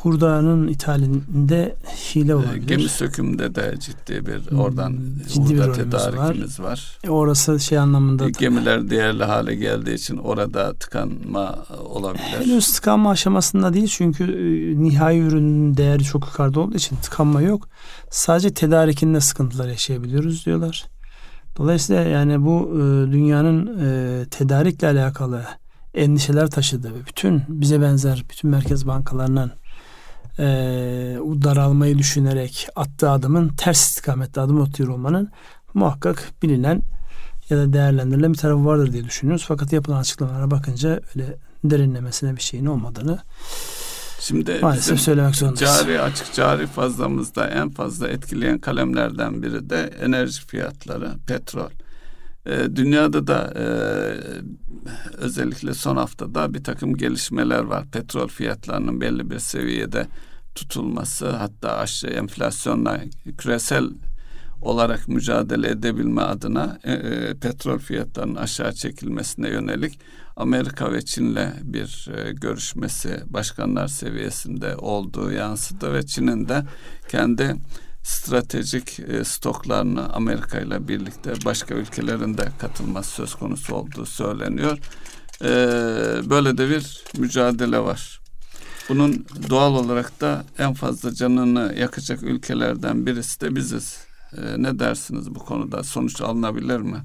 hurdanın ithalinde hile ee, olabilir. Gemi sökümünde de ciddi bir hmm, oradan ciddi hurda bir tedarikimiz var. var. E orası şey anlamında. Gemiler değerli hale geldiği için orada tıkanma olabilir. Henüz tıkanma aşamasında değil çünkü e, nihai ürünün değeri çok yukarıda olduğu için tıkanma yok. Sadece tedarikinde sıkıntılar yaşayabiliyoruz diyorlar. Dolayısıyla yani bu e, dünyanın e, tedarikle alakalı endişeler taşıdığı bütün bize benzer bütün merkez bankalarının e, daralmayı düşünerek attığı adımın ters istikamette adım atıyor olmanın muhakkak bilinen ya da değerlendirilen bir tarafı vardır diye düşünüyoruz. Fakat yapılan açıklamalara bakınca öyle derinlemesine bir şeyin olmadığını Şimdi maalesef söylemek zorundayız. Cari açık cari fazlamızda en fazla etkileyen kalemlerden biri de enerji fiyatları, petrol. Ee, dünyada da e, özellikle son haftada bir takım gelişmeler var. Petrol fiyatlarının belli bir seviyede tutulması hatta aşağı enflasyonla küresel olarak mücadele edebilme adına e, e, petrol fiyatlarının aşağı çekilmesine yönelik Amerika ve Çin'le bir e, görüşmesi başkanlar seviyesinde olduğu yansıdı ve Çin'in de kendi stratejik e, stoklarını Amerika ile birlikte başka ülkelerin de katılması söz konusu olduğu söyleniyor. E, böyle de bir mücadele var. Bunun doğal olarak da en fazla canını yakacak ülkelerden birisi de biziz. E, ne dersiniz bu konuda? Sonuç alınabilir mi?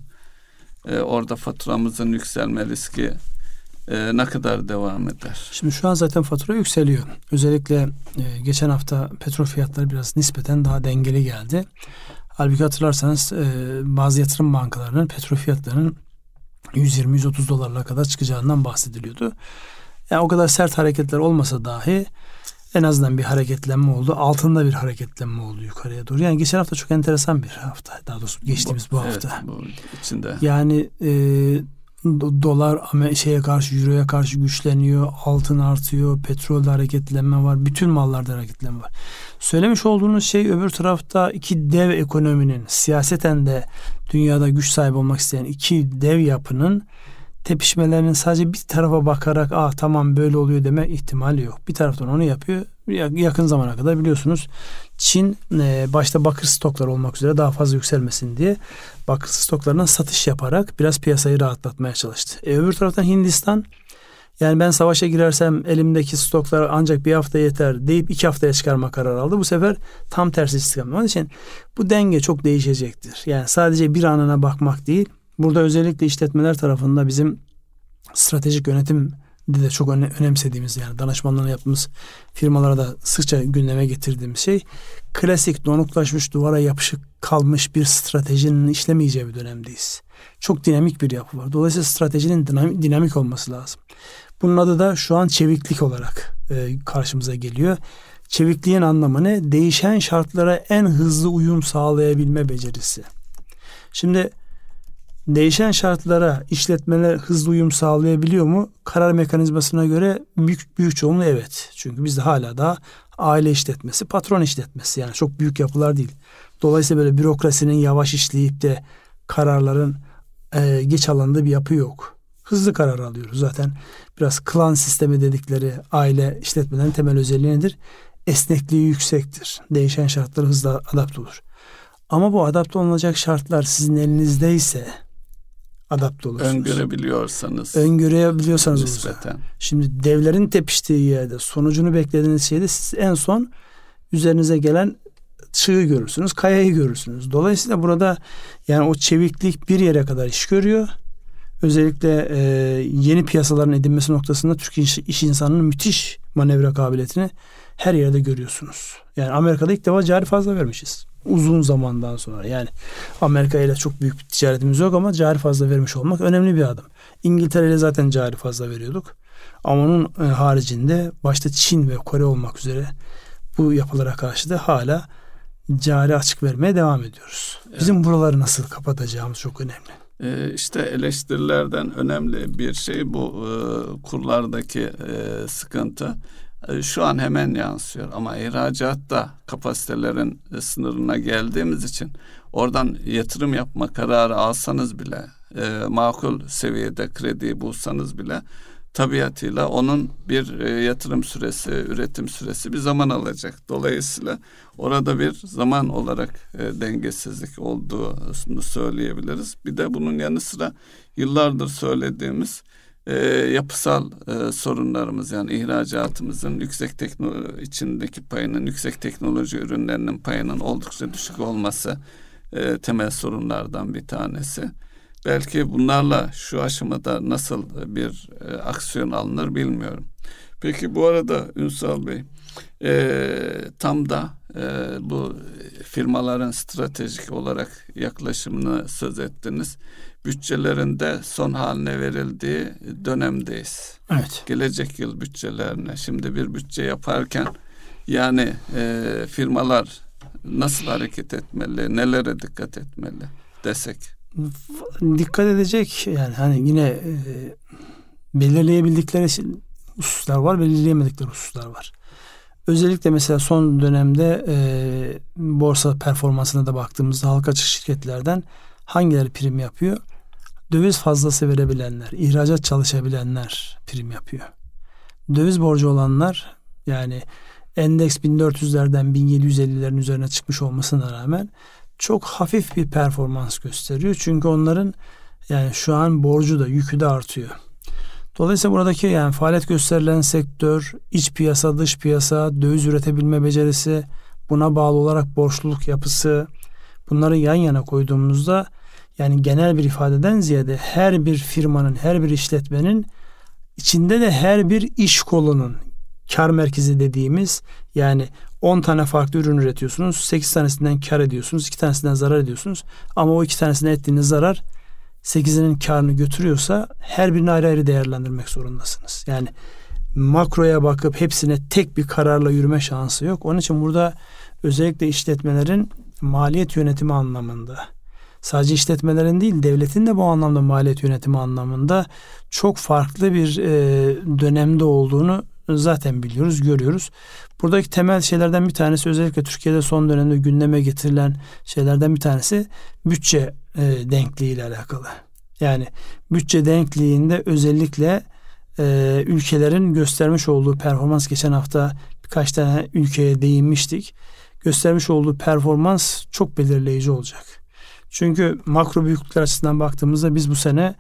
E, orada faturamızın yükselme riski e, ne kadar devam eder? Şimdi şu an zaten fatura yükseliyor. Özellikle e, geçen hafta petrol fiyatları biraz nispeten daha dengeli geldi. Halbuki hatırlarsanız e, bazı yatırım bankalarının petrol fiyatlarının 120-130 dolarlara kadar çıkacağından bahsediliyordu. Yani o kadar sert hareketler olmasa dahi en azından bir hareketlenme oldu. Altında bir hareketlenme oldu yukarıya doğru. Yani geçen hafta çok enteresan bir hafta. Daha doğrusu geçtiğimiz bu, bu hafta. Evet, bu içinde. Yani e, dolar şeye karşı euroya karşı güçleniyor, altın artıyor, petrolde hareketlenme var, bütün mallarda hareketlenme var. Söylemiş olduğunuz şey öbür tarafta iki dev ekonominin siyaseten de dünyada güç sahibi olmak isteyen iki dev yapının tepişmelerinin sadece bir tarafa bakarak ah tamam böyle oluyor deme ihtimali yok. Bir taraftan onu yapıyor. Yakın zamana kadar biliyorsunuz Çin e, başta bakır stoklar olmak üzere daha fazla yükselmesin diye bakır stoklarına satış yaparak biraz piyasayı rahatlatmaya çalıştı. E, öbür taraftan Hindistan yani ben savaşa girersem elimdeki stoklar ancak bir hafta yeter deyip iki haftaya çıkarma kararı aldı. Bu sefer tam tersi istikamet. Onun için bu denge çok değişecektir. Yani sadece bir anına bakmak değil Burada özellikle işletmeler tarafında bizim stratejik yönetim de çok önemsediğimiz yani danışmanlığını yaptığımız firmalara da sıkça gündeme getirdiğimiz şey klasik donuklaşmış duvara yapışık kalmış bir stratejinin işlemeyeceği bir dönemdeyiz. Çok dinamik bir yapı var. Dolayısıyla stratejinin dinamik, dinamik olması lazım. Bunun adı da şu an çeviklik olarak e, karşımıza geliyor. Çevikliğin anlamı ne? Değişen şartlara en hızlı uyum sağlayabilme becerisi. Şimdi değişen şartlara işletmeler hızlı uyum sağlayabiliyor mu? Karar mekanizmasına göre büyük büyük çoğunluğu evet. Çünkü bizde hala daha aile işletmesi, patron işletmesi yani çok büyük yapılar değil. Dolayısıyla böyle bürokrasinin yavaş işleyip de kararların e, geç alındığı bir yapı yok. Hızlı karar alıyoruz zaten. Biraz klan sistemi dedikleri aile işletmelerin temel özelliği nedir? Esnekliği yüksektir. Değişen şartlara hızlı adapte olur. Ama bu adapte olunacak şartlar sizin elinizdeyse adapte olursunuz. Öngörebiliyorsanız. Öngörebiliyorsanız nispeten. Şimdi devlerin tepiştiği yerde sonucunu beklediğiniz şeyde siz en son üzerinize gelen çığı görürsünüz, kayayı görürsünüz. Dolayısıyla burada yani o çeviklik bir yere kadar iş görüyor. Özellikle e, yeni piyasaların edinmesi noktasında Türk iş, iş insanının müthiş manevra kabiliyetini her yerde görüyorsunuz. Yani Amerika'da ilk defa cari fazla vermişiz. Uzun zamandan sonra. Yani Amerika ile çok büyük bir ticaretimiz yok ama cari fazla vermiş olmak önemli bir adım. İngiltere ile zaten cari fazla veriyorduk. Ama onun e, haricinde başta Çin ve Kore olmak üzere bu yapılara karşı da hala cari açık vermeye devam ediyoruz. Bizim evet. buraları nasıl kapatacağımız çok önemli. Ee, işte eleştirilerden önemli bir şey bu e, kurlardaki e, sıkıntı. E, şu an hemen yansıyor ama ihracatta kapasitelerin e, sınırına geldiğimiz için oradan yatırım yapma kararı alsanız bile e, makul seviyede kredi bulsanız bile tabiatıyla onun bir e, yatırım süresi, üretim süresi bir zaman alacak. Dolayısıyla orada bir zaman olarak e, dengesizlik olduğunu söyleyebiliriz. Bir de bunun yanı sıra yıllardır söylediğimiz e, yapısal e, sorunlarımız yani ihracatımızın yüksek teknoloji içindeki payının yüksek teknoloji ürünlerinin payının oldukça düşük olması e, temel sorunlardan bir tanesi. Belki bunlarla şu aşamada nasıl bir e, aksiyon alınır bilmiyorum. Peki bu arada Ünsal Bey e, tam da e, bu firmaların stratejik olarak yaklaşımını söz ettiniz. Bütçelerinde son haline verildiği dönemdeyiz. Evet. Gelecek yıl bütçelerine. Şimdi bir bütçe yaparken yani e, firmalar nasıl hareket etmeli, nelere dikkat etmeli desek dikkat edecek yani hani yine e, belirleyebildikleri hususlar var, belirleyemedikleri hususlar var. Özellikle mesela son dönemde e, borsa performansına da baktığımızda halka açık şirketlerden hangileri prim yapıyor? Döviz fazlası verebilenler, ihracat çalışabilenler prim yapıyor. Döviz borcu olanlar yani endeks 1400'lerden 1750'lerin üzerine çıkmış olmasına rağmen çok hafif bir performans gösteriyor. Çünkü onların yani şu an borcu da yükü de artıyor. Dolayısıyla buradaki yani faaliyet gösterilen sektör, iç piyasa, dış piyasa, döviz üretebilme becerisi, buna bağlı olarak borçluluk yapısı bunları yan yana koyduğumuzda yani genel bir ifadeden ziyade her bir firmanın, her bir işletmenin içinde de her bir iş kolunun kar merkezi dediğimiz yani 10 tane farklı ürün üretiyorsunuz. 8 tanesinden kar ediyorsunuz. 2 tanesinden zarar ediyorsunuz. Ama o 2 tanesine ettiğiniz zarar 8'inin karını götürüyorsa her birini ayrı ayrı değerlendirmek zorundasınız. Yani makroya bakıp hepsine tek bir kararla yürüme şansı yok. Onun için burada özellikle işletmelerin maliyet yönetimi anlamında sadece işletmelerin değil devletin de bu anlamda maliyet yönetimi anlamında çok farklı bir e, dönemde olduğunu zaten biliyoruz, görüyoruz. Buradaki temel şeylerden bir tanesi özellikle Türkiye'de son dönemde gündeme getirilen şeylerden bir tanesi bütçe e, denkliği ile alakalı. Yani bütçe denkliğinde özellikle e, ülkelerin göstermiş olduğu performans geçen hafta birkaç tane ülkeye değinmiştik. Göstermiş olduğu performans çok belirleyici olacak. Çünkü makro büyüklükler açısından baktığımızda biz bu sene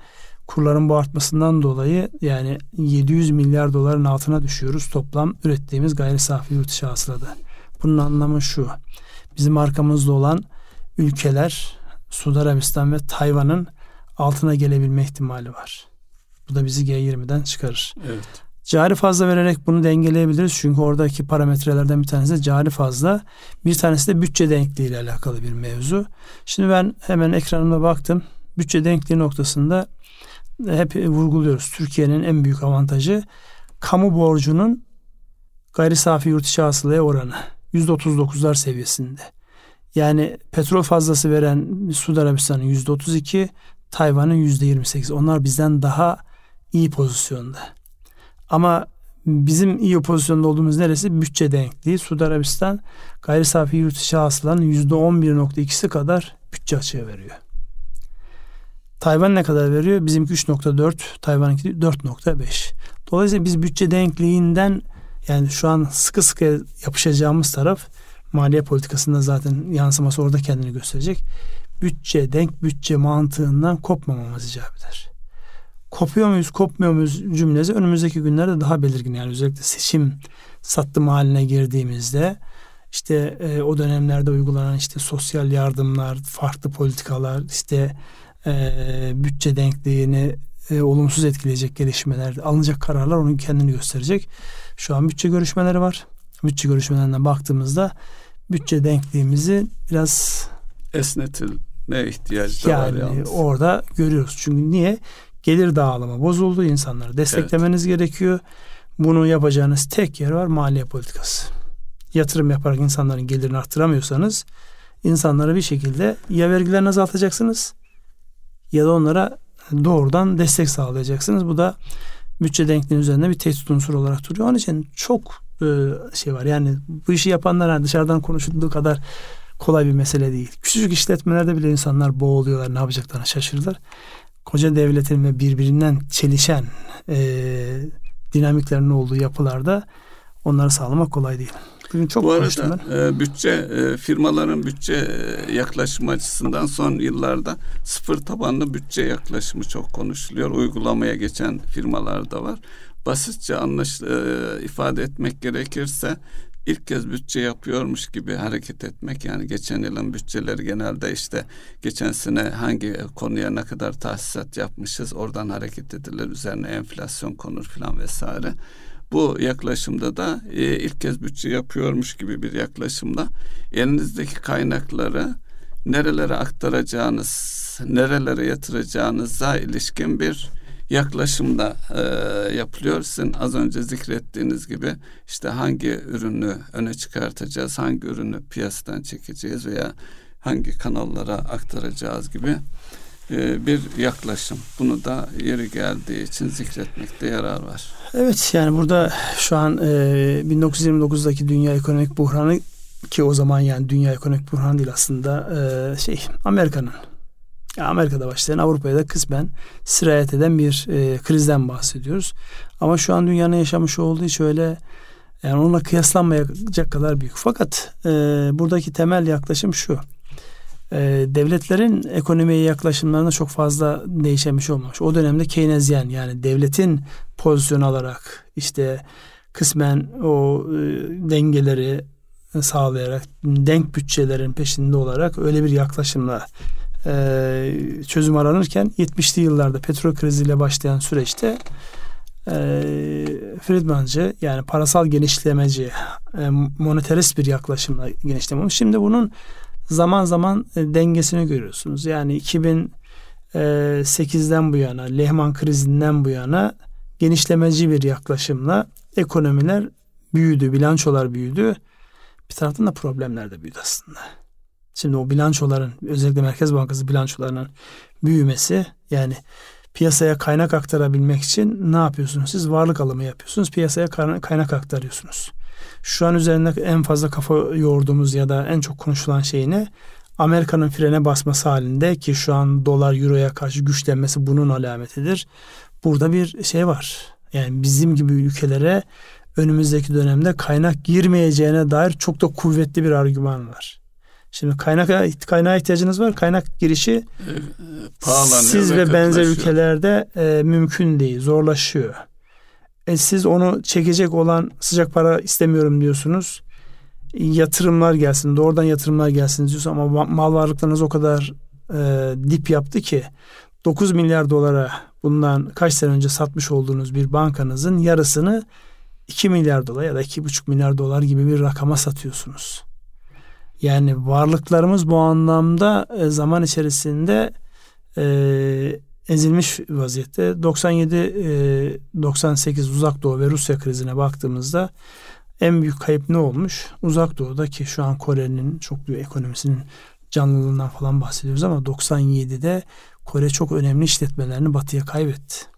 kurların bu artmasından dolayı yani 700 milyar doların altına düşüyoruz toplam ürettiğimiz gayri safi yurt içi hasılada. Bunun anlamı şu. Bizim arkamızda olan ülkeler Suudi Arabistan ve Tayvan'ın altına gelebilme ihtimali var. Bu da bizi G20'den çıkarır. Evet. Cari fazla vererek bunu dengeleyebiliriz. Çünkü oradaki parametrelerden bir tanesi de cari fazla. Bir tanesi de bütçe denkliği ile alakalı bir mevzu. Şimdi ben hemen ekranıma baktım. Bütçe denkliği noktasında hep vurguluyoruz. Türkiye'nin en büyük avantajı kamu borcunun gayri safi yurt içi hasılaya oranı. %39'lar seviyesinde. Yani petrol fazlası veren Suudi Arabistan'ın %32, Tayvan'ın %28. Onlar bizden daha iyi pozisyonda. Ama bizim iyi pozisyonda olduğumuz neresi? Bütçe denkliği. Suudi Arabistan gayri safi yurt içi hasılanın %11.2'si kadar bütçe açığı veriyor. Tayvan ne kadar veriyor? Bizimki 3.4, Tayvan'ınki 4.5. Dolayısıyla biz bütçe denkliğinden yani şu an sıkı sıkı yapışacağımız taraf maliye politikasında zaten yansıması orada kendini gösterecek. Bütçe, denk bütçe mantığından kopmamamız icap eder. Kopuyor muyuz, kopmuyor muyuz cümlesi önümüzdeki günlerde daha belirgin. Yani özellikle seçim sattım haline girdiğimizde işte e, o dönemlerde uygulanan işte sosyal yardımlar, farklı politikalar, işte e, bütçe denkliğini e, olumsuz etkileyecek gelişmeler, alınacak kararlar onun kendini gösterecek. Şu an bütçe görüşmeleri var. Bütçe görüşmelerinden baktığımızda bütçe denkliğimizi biraz esnetilme ihtiyacı da yani var yalnız. orada görüyoruz. Çünkü niye? Gelir dağılımı bozuldu. insanları desteklemeniz evet. gerekiyor. Bunu yapacağınız tek yer var maliye politikası. Yatırım yaparak insanların gelirini arttıramıyorsanız insanlara bir şekilde ya vergilerini azaltacaksınız ya da onlara doğrudan destek sağlayacaksınız. Bu da bütçe denkliğinin üzerinde bir tehdit unsuru olarak duruyor. Onun için çok e, şey var. Yani bu işi yapanlar hani dışarıdan konuşulduğu kadar kolay bir mesele değil. Küçücük işletmelerde bile insanlar boğuluyorlar. Ne yapacaklarını şaşırırlar. Koca devletin ve birbirinden çelişen e, dinamiklerin olduğu yapılarda onları sağlamak kolay değil. Bugün çok Bu arada e, bütçe e, firmaların bütçe e, yaklaşımı açısından son yıllarda sıfır tabanlı bütçe yaklaşımı çok konuşuluyor. Uygulamaya geçen firmalar da var. Basitçe anlaş e, ifade etmek gerekirse ilk kez bütçe yapıyormuş gibi hareket etmek yani geçen yılın bütçeleri genelde işte geçen sene hangi konuya ne kadar tahsisat yapmışız oradan hareket edilir üzerine enflasyon konur filan vesaire. Bu yaklaşımda da e, ilk kez bütçe yapıyormuş gibi bir yaklaşımla elinizdeki kaynakları nerelere aktaracağınız, nerelere yatıracağınıza ilişkin bir yaklaşımda e, yapılıyor. Sizin az önce zikrettiğiniz gibi işte hangi ürünü öne çıkartacağız, hangi ürünü piyasadan çekeceğiz veya hangi kanallara aktaracağız gibi e, bir yaklaşım. Bunu da yeri geldiği için zikretmekte yarar var. Evet yani burada şu an e, 1929'daki dünya ekonomik buhranı ki o zaman yani dünya ekonomik buhranı değil aslında e, şey Amerika'nın Amerika'da başlayan Avrupa'ya da kısmen sirayet eden bir e, krizden bahsediyoruz. Ama şu an dünyanın yaşamış olduğu hiç öyle yani onunla kıyaslanmayacak kadar büyük. Fakat e, buradaki temel yaklaşım şu. E, devletlerin ekonomiye yaklaşımlarında çok fazla değişen bir şey olmamış. O dönemde Keynesyen yani devletin pozisyon alarak işte kısmen o e, dengeleri sağlayarak denk bütçelerin peşinde olarak öyle bir yaklaşımla e, çözüm aranırken 70'li yıllarda petrol kriziyle başlayan süreçte e, Friedmancı yani parasal genişlemeci e, monetarist bir yaklaşımla genişleme Şimdi bunun zaman zaman e, dengesini görüyorsunuz. Yani 2008'den e, bu yana Lehman krizinden bu yana genişlemeci bir yaklaşımla ekonomiler büyüdü, bilançolar büyüdü. Bir taraftan da problemler de büyüdü aslında. Şimdi o bilançoların özellikle Merkez Bankası bilançolarının büyümesi yani piyasaya kaynak aktarabilmek için ne yapıyorsunuz? Siz varlık alımı yapıyorsunuz. Piyasaya kaynak aktarıyorsunuz. Şu an üzerinde en fazla kafa yorduğumuz ya da en çok konuşulan şey ne? Amerika'nın frene basması halinde ki şu an dolar euroya karşı güçlenmesi bunun alametidir. Burada bir şey var. Yani bizim gibi ülkelere önümüzdeki dönemde kaynak girmeyeceğine dair çok da kuvvetli bir argüman var. Şimdi kaynak kaynağa ihtiyacınız var. Kaynak girişi e, siz ve, ve benzer ülkelerde e, mümkün değil, zorlaşıyor. E, siz onu çekecek olan sıcak para istemiyorum diyorsunuz. Yatırımlar gelsin, doğrudan yatırımlar gelsin diyorsun ama mal varlıklarınız o kadar e, dip yaptı ki 9 milyar dolara bundan kaç sene önce satmış olduğunuz bir bankanızın yarısını 2 milyar dolar ya da 2,5 milyar dolar gibi bir rakama satıyorsunuz. Yani varlıklarımız bu anlamda e, zaman içerisinde e, ezilmiş vaziyette. 97 e, 98 Uzak Doğu ve Rusya krizine baktığımızda en büyük kayıp ne olmuş? Uzak Doğu'da ki şu an Kore'nin çok büyük ekonomisinin canlılığından falan bahsediyoruz ama 97'de Kore çok önemli işletmelerini batıya kaybetti.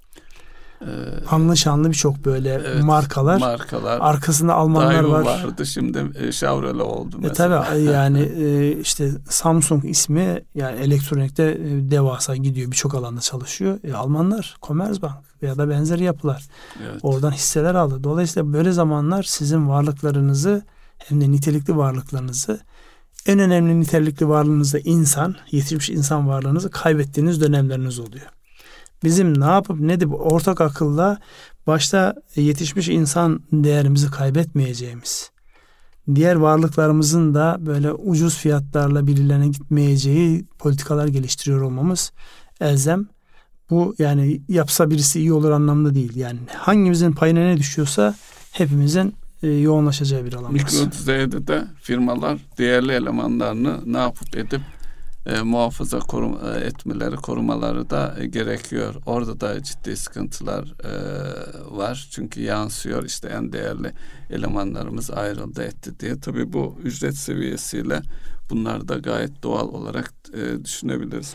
Ee, Anlı şanlı birçok böyle evet, markalar. Markalar. Arkasında Almanlar Daewoo var. vardı şimdi e, Chevrolet oldu mesela. E tabi yani e, işte Samsung ismi yani elektronikte e, devasa gidiyor birçok alanda çalışıyor. E, Almanlar Commerzbank veya da benzeri yapılar. Evet. Oradan hisseler aldı. Dolayısıyla böyle zamanlar sizin varlıklarınızı hem de nitelikli varlıklarınızı en önemli nitelikli varlığınızda insan, yetişmiş insan varlığınızı kaybettiğiniz dönemleriniz oluyor bizim ne yapıp ne de ortak akılla başta yetişmiş insan değerimizi kaybetmeyeceğimiz, diğer varlıklarımızın da böyle ucuz fiyatlarla birilerine gitmeyeceği politikalar geliştiriyor olmamız elzem. Bu yani yapsa birisi iyi olur anlamda değil. Yani hangimizin payına ne düşüyorsa hepimizin e, yoğunlaşacağı bir alan. Mikro düzeyde de firmalar değerli elemanlarını ne yapıp edip e, muhafaza korum, e, etmeleri, korumaları da e, gerekiyor. Orada da ciddi sıkıntılar e, var. Çünkü yansıyor işte en değerli elemanlarımız ayrıldı etti diye. Tabii bu ücret seviyesiyle bunlar da gayet doğal olarak e, düşünebiliriz.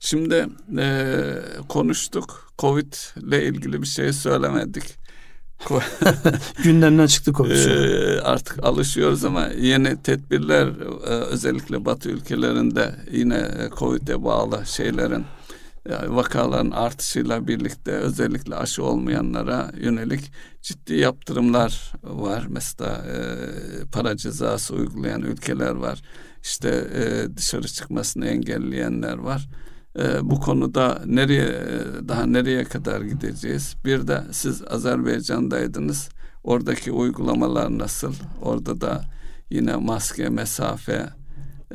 Şimdi e, konuştuk. Covid ile ilgili bir şey söylemedik. Gündemden çıktı Covid. Ee, artık alışıyoruz ama yeni tedbirler e, özellikle Batı ülkelerinde yine Covid'e bağlı şeylerin yani vakaların artışıyla birlikte özellikle aşı olmayanlara yönelik ciddi yaptırımlar var. Mesela e, para cezası uygulayan ülkeler var. İşte e, dışarı çıkmasını engelleyenler var. E, bu konuda nereye daha nereye kadar gideceğiz? Bir de siz Azerbaycan'daydınız. Oradaki uygulamalar nasıl? Orada da yine maske, mesafe,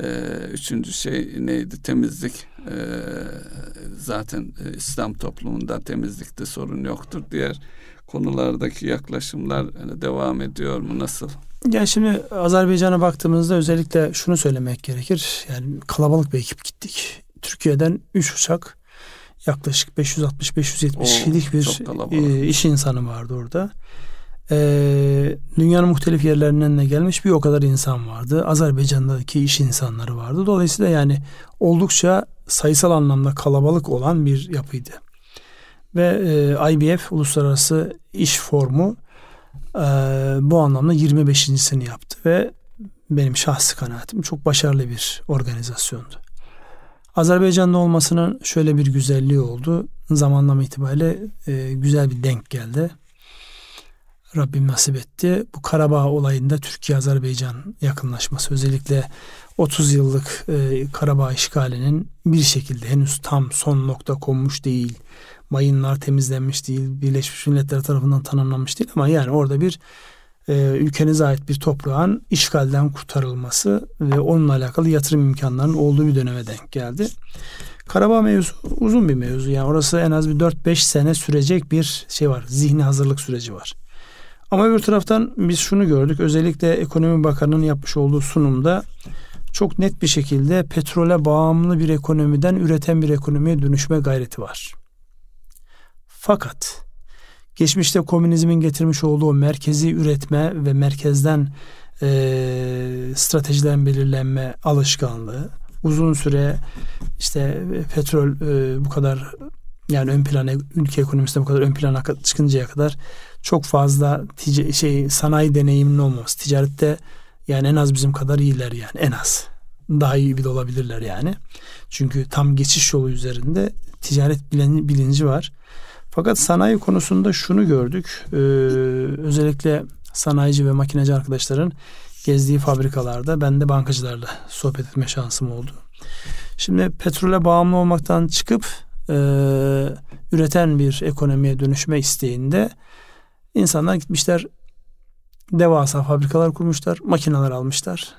e, üçüncü şey neydi? Temizlik. E, zaten e, İslam toplumunda temizlikte sorun yoktur. Diğer konulardaki yaklaşımlar devam ediyor mu? Nasıl? Yani şimdi Azerbaycan'a baktığımızda özellikle şunu söylemek gerekir. Yani kalabalık bir ekip gittik. Türkiye'den 3 uçak yaklaşık 560-570 kişilik bir e, iş insanı vardı orada. E, dünyanın muhtelif yerlerinden de gelmiş bir o kadar insan vardı. Azerbaycan'daki iş insanları vardı. Dolayısıyla yani oldukça sayısal anlamda kalabalık olan bir yapıydı. Ve e, IBF Uluslararası İş Formu e, bu anlamda 25.sini yaptı ve benim şahsi kanaatim çok başarılı bir organizasyondu. Azerbaycan'da olmasının şöyle bir güzelliği oldu. Zamanlama itibariyle e, güzel bir denk geldi. Rabbim nasip etti. Bu Karabağ olayında Türkiye-Azerbaycan yakınlaşması özellikle 30 yıllık e, Karabağ işgalinin bir şekilde henüz tam son nokta konmuş değil. Mayınlar temizlenmiş değil. Birleşmiş Milletler tarafından tanımlanmış değil ama yani orada bir e, ülkenize ait bir toprağın işgalden kurtarılması ve onunla alakalı yatırım imkanlarının olduğu bir döneme denk geldi. Karabağ mevzu uzun bir mevzu. Yani orası en az bir 4-5 sene sürecek bir şey var. Zihni hazırlık süreci var. Ama bir taraftan biz şunu gördük. Özellikle Ekonomi Bakanı'nın yapmış olduğu sunumda çok net bir şekilde petrole bağımlı bir ekonomiden üreten bir ekonomiye dönüşme gayreti var. Fakat geçmişte komünizmin getirmiş olduğu merkezi üretme ve merkezden e, stratejilerin belirlenme alışkanlığı uzun süre işte petrol e, bu kadar yani ön plana ülke ekonomisinde bu kadar ön plana çıkıncaya kadar çok fazla tic- şey sanayi deneyiminin olmaması. Ticarette yani en az bizim kadar iyiler yani en az. Daha iyi bir de olabilirler yani. Çünkü tam geçiş yolu üzerinde ticaret bilinci var. Fakat sanayi konusunda şunu gördük. Ee, özellikle sanayici ve makineci arkadaşların gezdiği fabrikalarda ben de bankacılarla sohbet etme şansım oldu. Şimdi petrole bağımlı olmaktan çıkıp e, üreten bir ekonomiye dönüşme isteğinde insanlar gitmişler devasa fabrikalar kurmuşlar, makineler almışlar.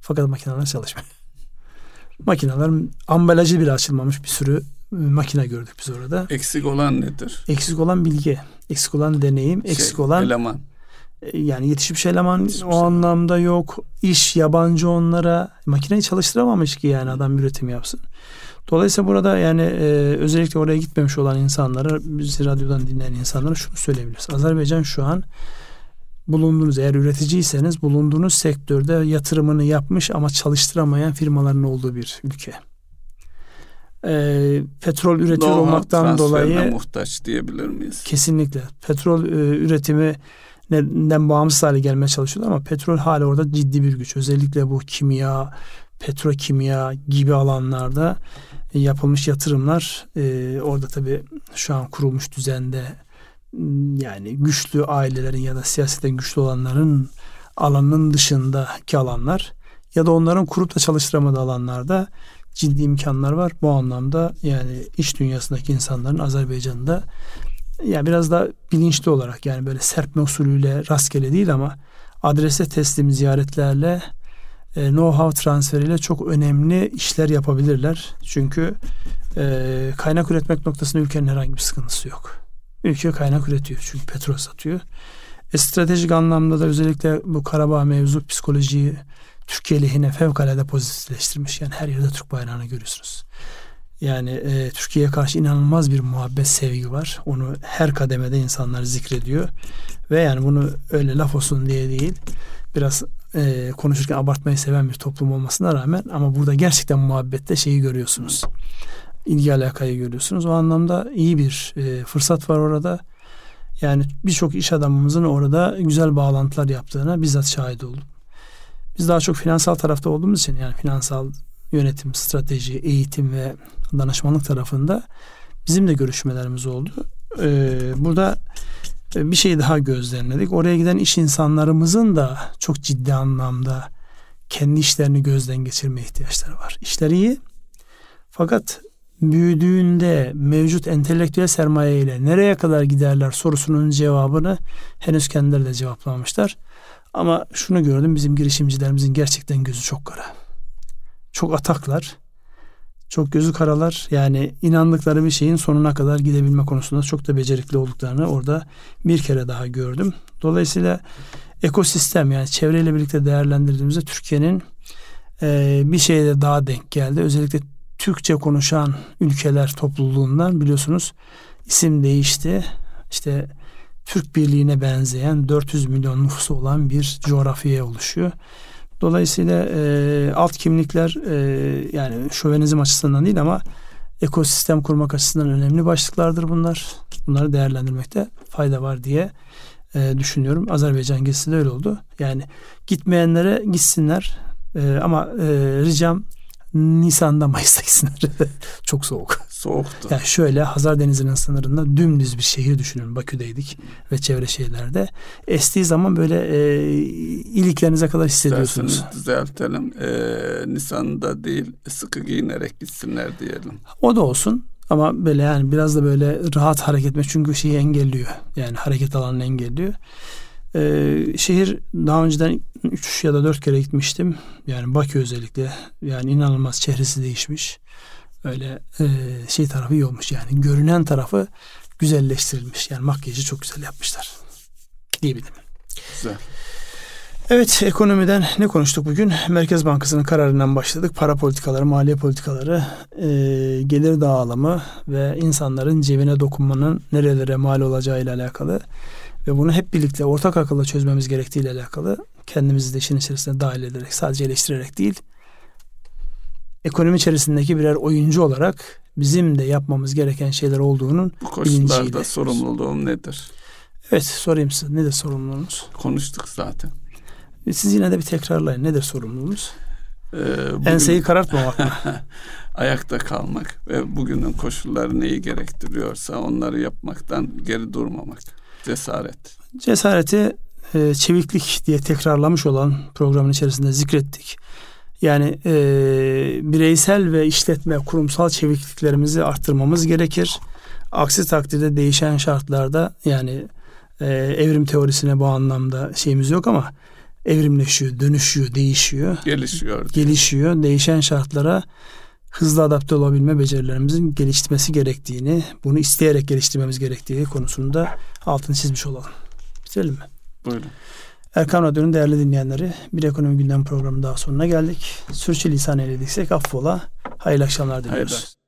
Fakat makineler çalışmıyor. makineler ambalajı bile açılmamış bir sürü makine gördük biz orada. Eksik olan nedir? Eksik olan bilgi, eksik olan deneyim, şey, eksik olan eleman. E, yani yetişmiş eleman yetişmiş o eleman. anlamda yok. İş yabancı onlara. Makineyi çalıştıramamış ki yani adam üretim yapsın. Dolayısıyla burada yani e, özellikle oraya gitmemiş olan insanlara, bizi radyodan dinleyen insanlara şunu söyleyebiliriz. Azerbaycan şu an bulunduğunuz eğer üreticiyseniz bulunduğunuz sektörde yatırımını yapmış ama çalıştıramayan firmaların olduğu bir ülke e, petrol üretiyor Know olmaktan dolayı muhtaç diyebilir miyiz? Kesinlikle. Petrol e, üretimi neden bağımsız hale gelmeye çalışıyor ama petrol hala orada ciddi bir güç. Özellikle bu kimya, petrokimya gibi alanlarda e, yapılmış yatırımlar e, orada tabii şu an kurulmuş düzende yani güçlü ailelerin ya da siyasetten güçlü olanların alanının dışındaki alanlar ya da onların kurup da çalıştıramadığı alanlarda ciddi imkanlar var. Bu anlamda yani iş dünyasındaki insanların Azerbaycan'da yani biraz da bilinçli olarak yani böyle serpme usulüyle rastgele değil ama adrese teslim ziyaretlerle e, know-how transferiyle çok önemli işler yapabilirler. Çünkü e, kaynak üretmek noktasında ülkenin herhangi bir sıkıntısı yok. Ülke kaynak üretiyor çünkü petrol satıyor. E, stratejik anlamda da özellikle bu Karabağ mevzu psikolojiyi Türkiye lehine fevkalade pozitifleştirmiş. Yani her yerde Türk bayrağını görüyorsunuz. Yani e, Türkiye'ye karşı inanılmaz bir muhabbet sevgi var. Onu her kademede insanlar zikrediyor. Ve yani bunu öyle laf olsun diye değil. Biraz e, konuşurken abartmayı seven bir toplum olmasına rağmen ama burada gerçekten muhabbette şeyi görüyorsunuz. İlgi alakayı görüyorsunuz. O anlamda iyi bir e, fırsat var orada. Yani birçok iş adamımızın orada güzel bağlantılar yaptığına bizzat şahit oldum. Biz daha çok finansal tarafta olduğumuz için yani finansal yönetim, strateji, eğitim ve danışmanlık tarafında bizim de görüşmelerimiz oldu. Ee, burada bir şey daha gözlemledik. Oraya giden iş insanlarımızın da çok ciddi anlamda kendi işlerini gözden geçirme ihtiyaçları var. İşleri iyi fakat büyüdüğünde mevcut entelektüel sermaye ile nereye kadar giderler sorusunun cevabını henüz kendileri de cevaplamamışlar. Ama şunu gördüm bizim girişimcilerimizin gerçekten gözü çok kara. Çok ataklar. Çok gözü karalar. Yani inandıkları bir şeyin sonuna kadar gidebilme konusunda çok da becerikli olduklarını orada bir kere daha gördüm. Dolayısıyla ekosistem yani çevreyle birlikte değerlendirdiğimizde Türkiye'nin e, bir şeyde daha denk geldi. Özellikle Türkçe konuşan ülkeler topluluğundan biliyorsunuz isim değişti. İşte Türk Birliği'ne benzeyen 400 milyon nüfusu olan bir coğrafyaya oluşuyor. Dolayısıyla e, alt kimlikler e, yani şövenizm açısından değil ama ekosistem kurmak açısından önemli başlıklardır bunlar. Bunları değerlendirmekte fayda var diye e, düşünüyorum. Azerbaycan gezisi de öyle oldu. Yani gitmeyenlere gitsinler e, ama e, ricam Nisan'da Mayıs'ta gitsinler. Çok soğuk. Soğuktu. Yani şöyle Hazar Denizi'nin sınırında dümdüz bir şehir düşünün. Bakü'deydik ve çevre şehirlerde. Estiği zaman böyle e, iliklerinize kadar hissediyorsunuz. İsterseniz düzeltelim. E, Nisan'da değil sıkı giyinerek gitsinler diyelim. O da olsun. Ama böyle yani biraz da böyle rahat hareket etmek çünkü şeyi engelliyor. Yani hareket alanını engelliyor. Ee, şehir daha önceden 3 ya da 4 kere gitmiştim. Yani Bakü özellikle. Yani inanılmaz çehresi değişmiş. Öyle e, şey tarafı iyi olmuş yani. Görünen tarafı güzelleştirilmiş. Yani makyajı çok güzel yapmışlar. Diyebilirim. Güzel. Evet ekonomiden ne konuştuk bugün? Merkez Bankası'nın kararından başladık. Para politikaları, maliye politikaları, e, gelir dağılımı ve insanların cebine dokunmanın nerelere mal olacağı ile alakalı ve bunu hep birlikte ortak akılla çözmemiz gerektiği ile alakalı kendimizi de işin içerisine dahil ederek sadece eleştirerek değil ekonomi içerisindeki birer oyuncu olarak bizim de yapmamız gereken şeyler olduğunun Bu koşullarda sorumluluğum nedir? Evet sorayım size nedir sorumluluğunuz? Konuştuk zaten. Siz yine de bir tekrarlayın. Nedir sorumluluğunuz? Ee, bugün, Enseyi karartmamak mı? ayakta kalmak ve bugünün koşulları neyi gerektiriyorsa onları yapmaktan geri durmamak. Cesaret. Cesareti e, çeviklik diye tekrarlamış olan programın içerisinde zikrettik. Yani e, bireysel ve işletme kurumsal çevikliklerimizi arttırmamız gerekir. Aksi takdirde değişen şartlarda yani e, evrim teorisine bu anlamda şeyimiz yok ama evrimleşiyor, dönüşüyor, değişiyor. Gelişiyor. Gelişiyor. Değişen şartlara hızlı adapte olabilme becerilerimizin geliştirmesi gerektiğini, bunu isteyerek geliştirmemiz gerektiği konusunda altını çizmiş olalım. Bitirelim mi? Buyurun. Erkan Radyo'nun değerli dinleyenleri bir ekonomi gündem programı daha sonuna geldik. Sürçülisan eylediksek affola. Hayırlı akşamlar diliyoruz. Hayırlı.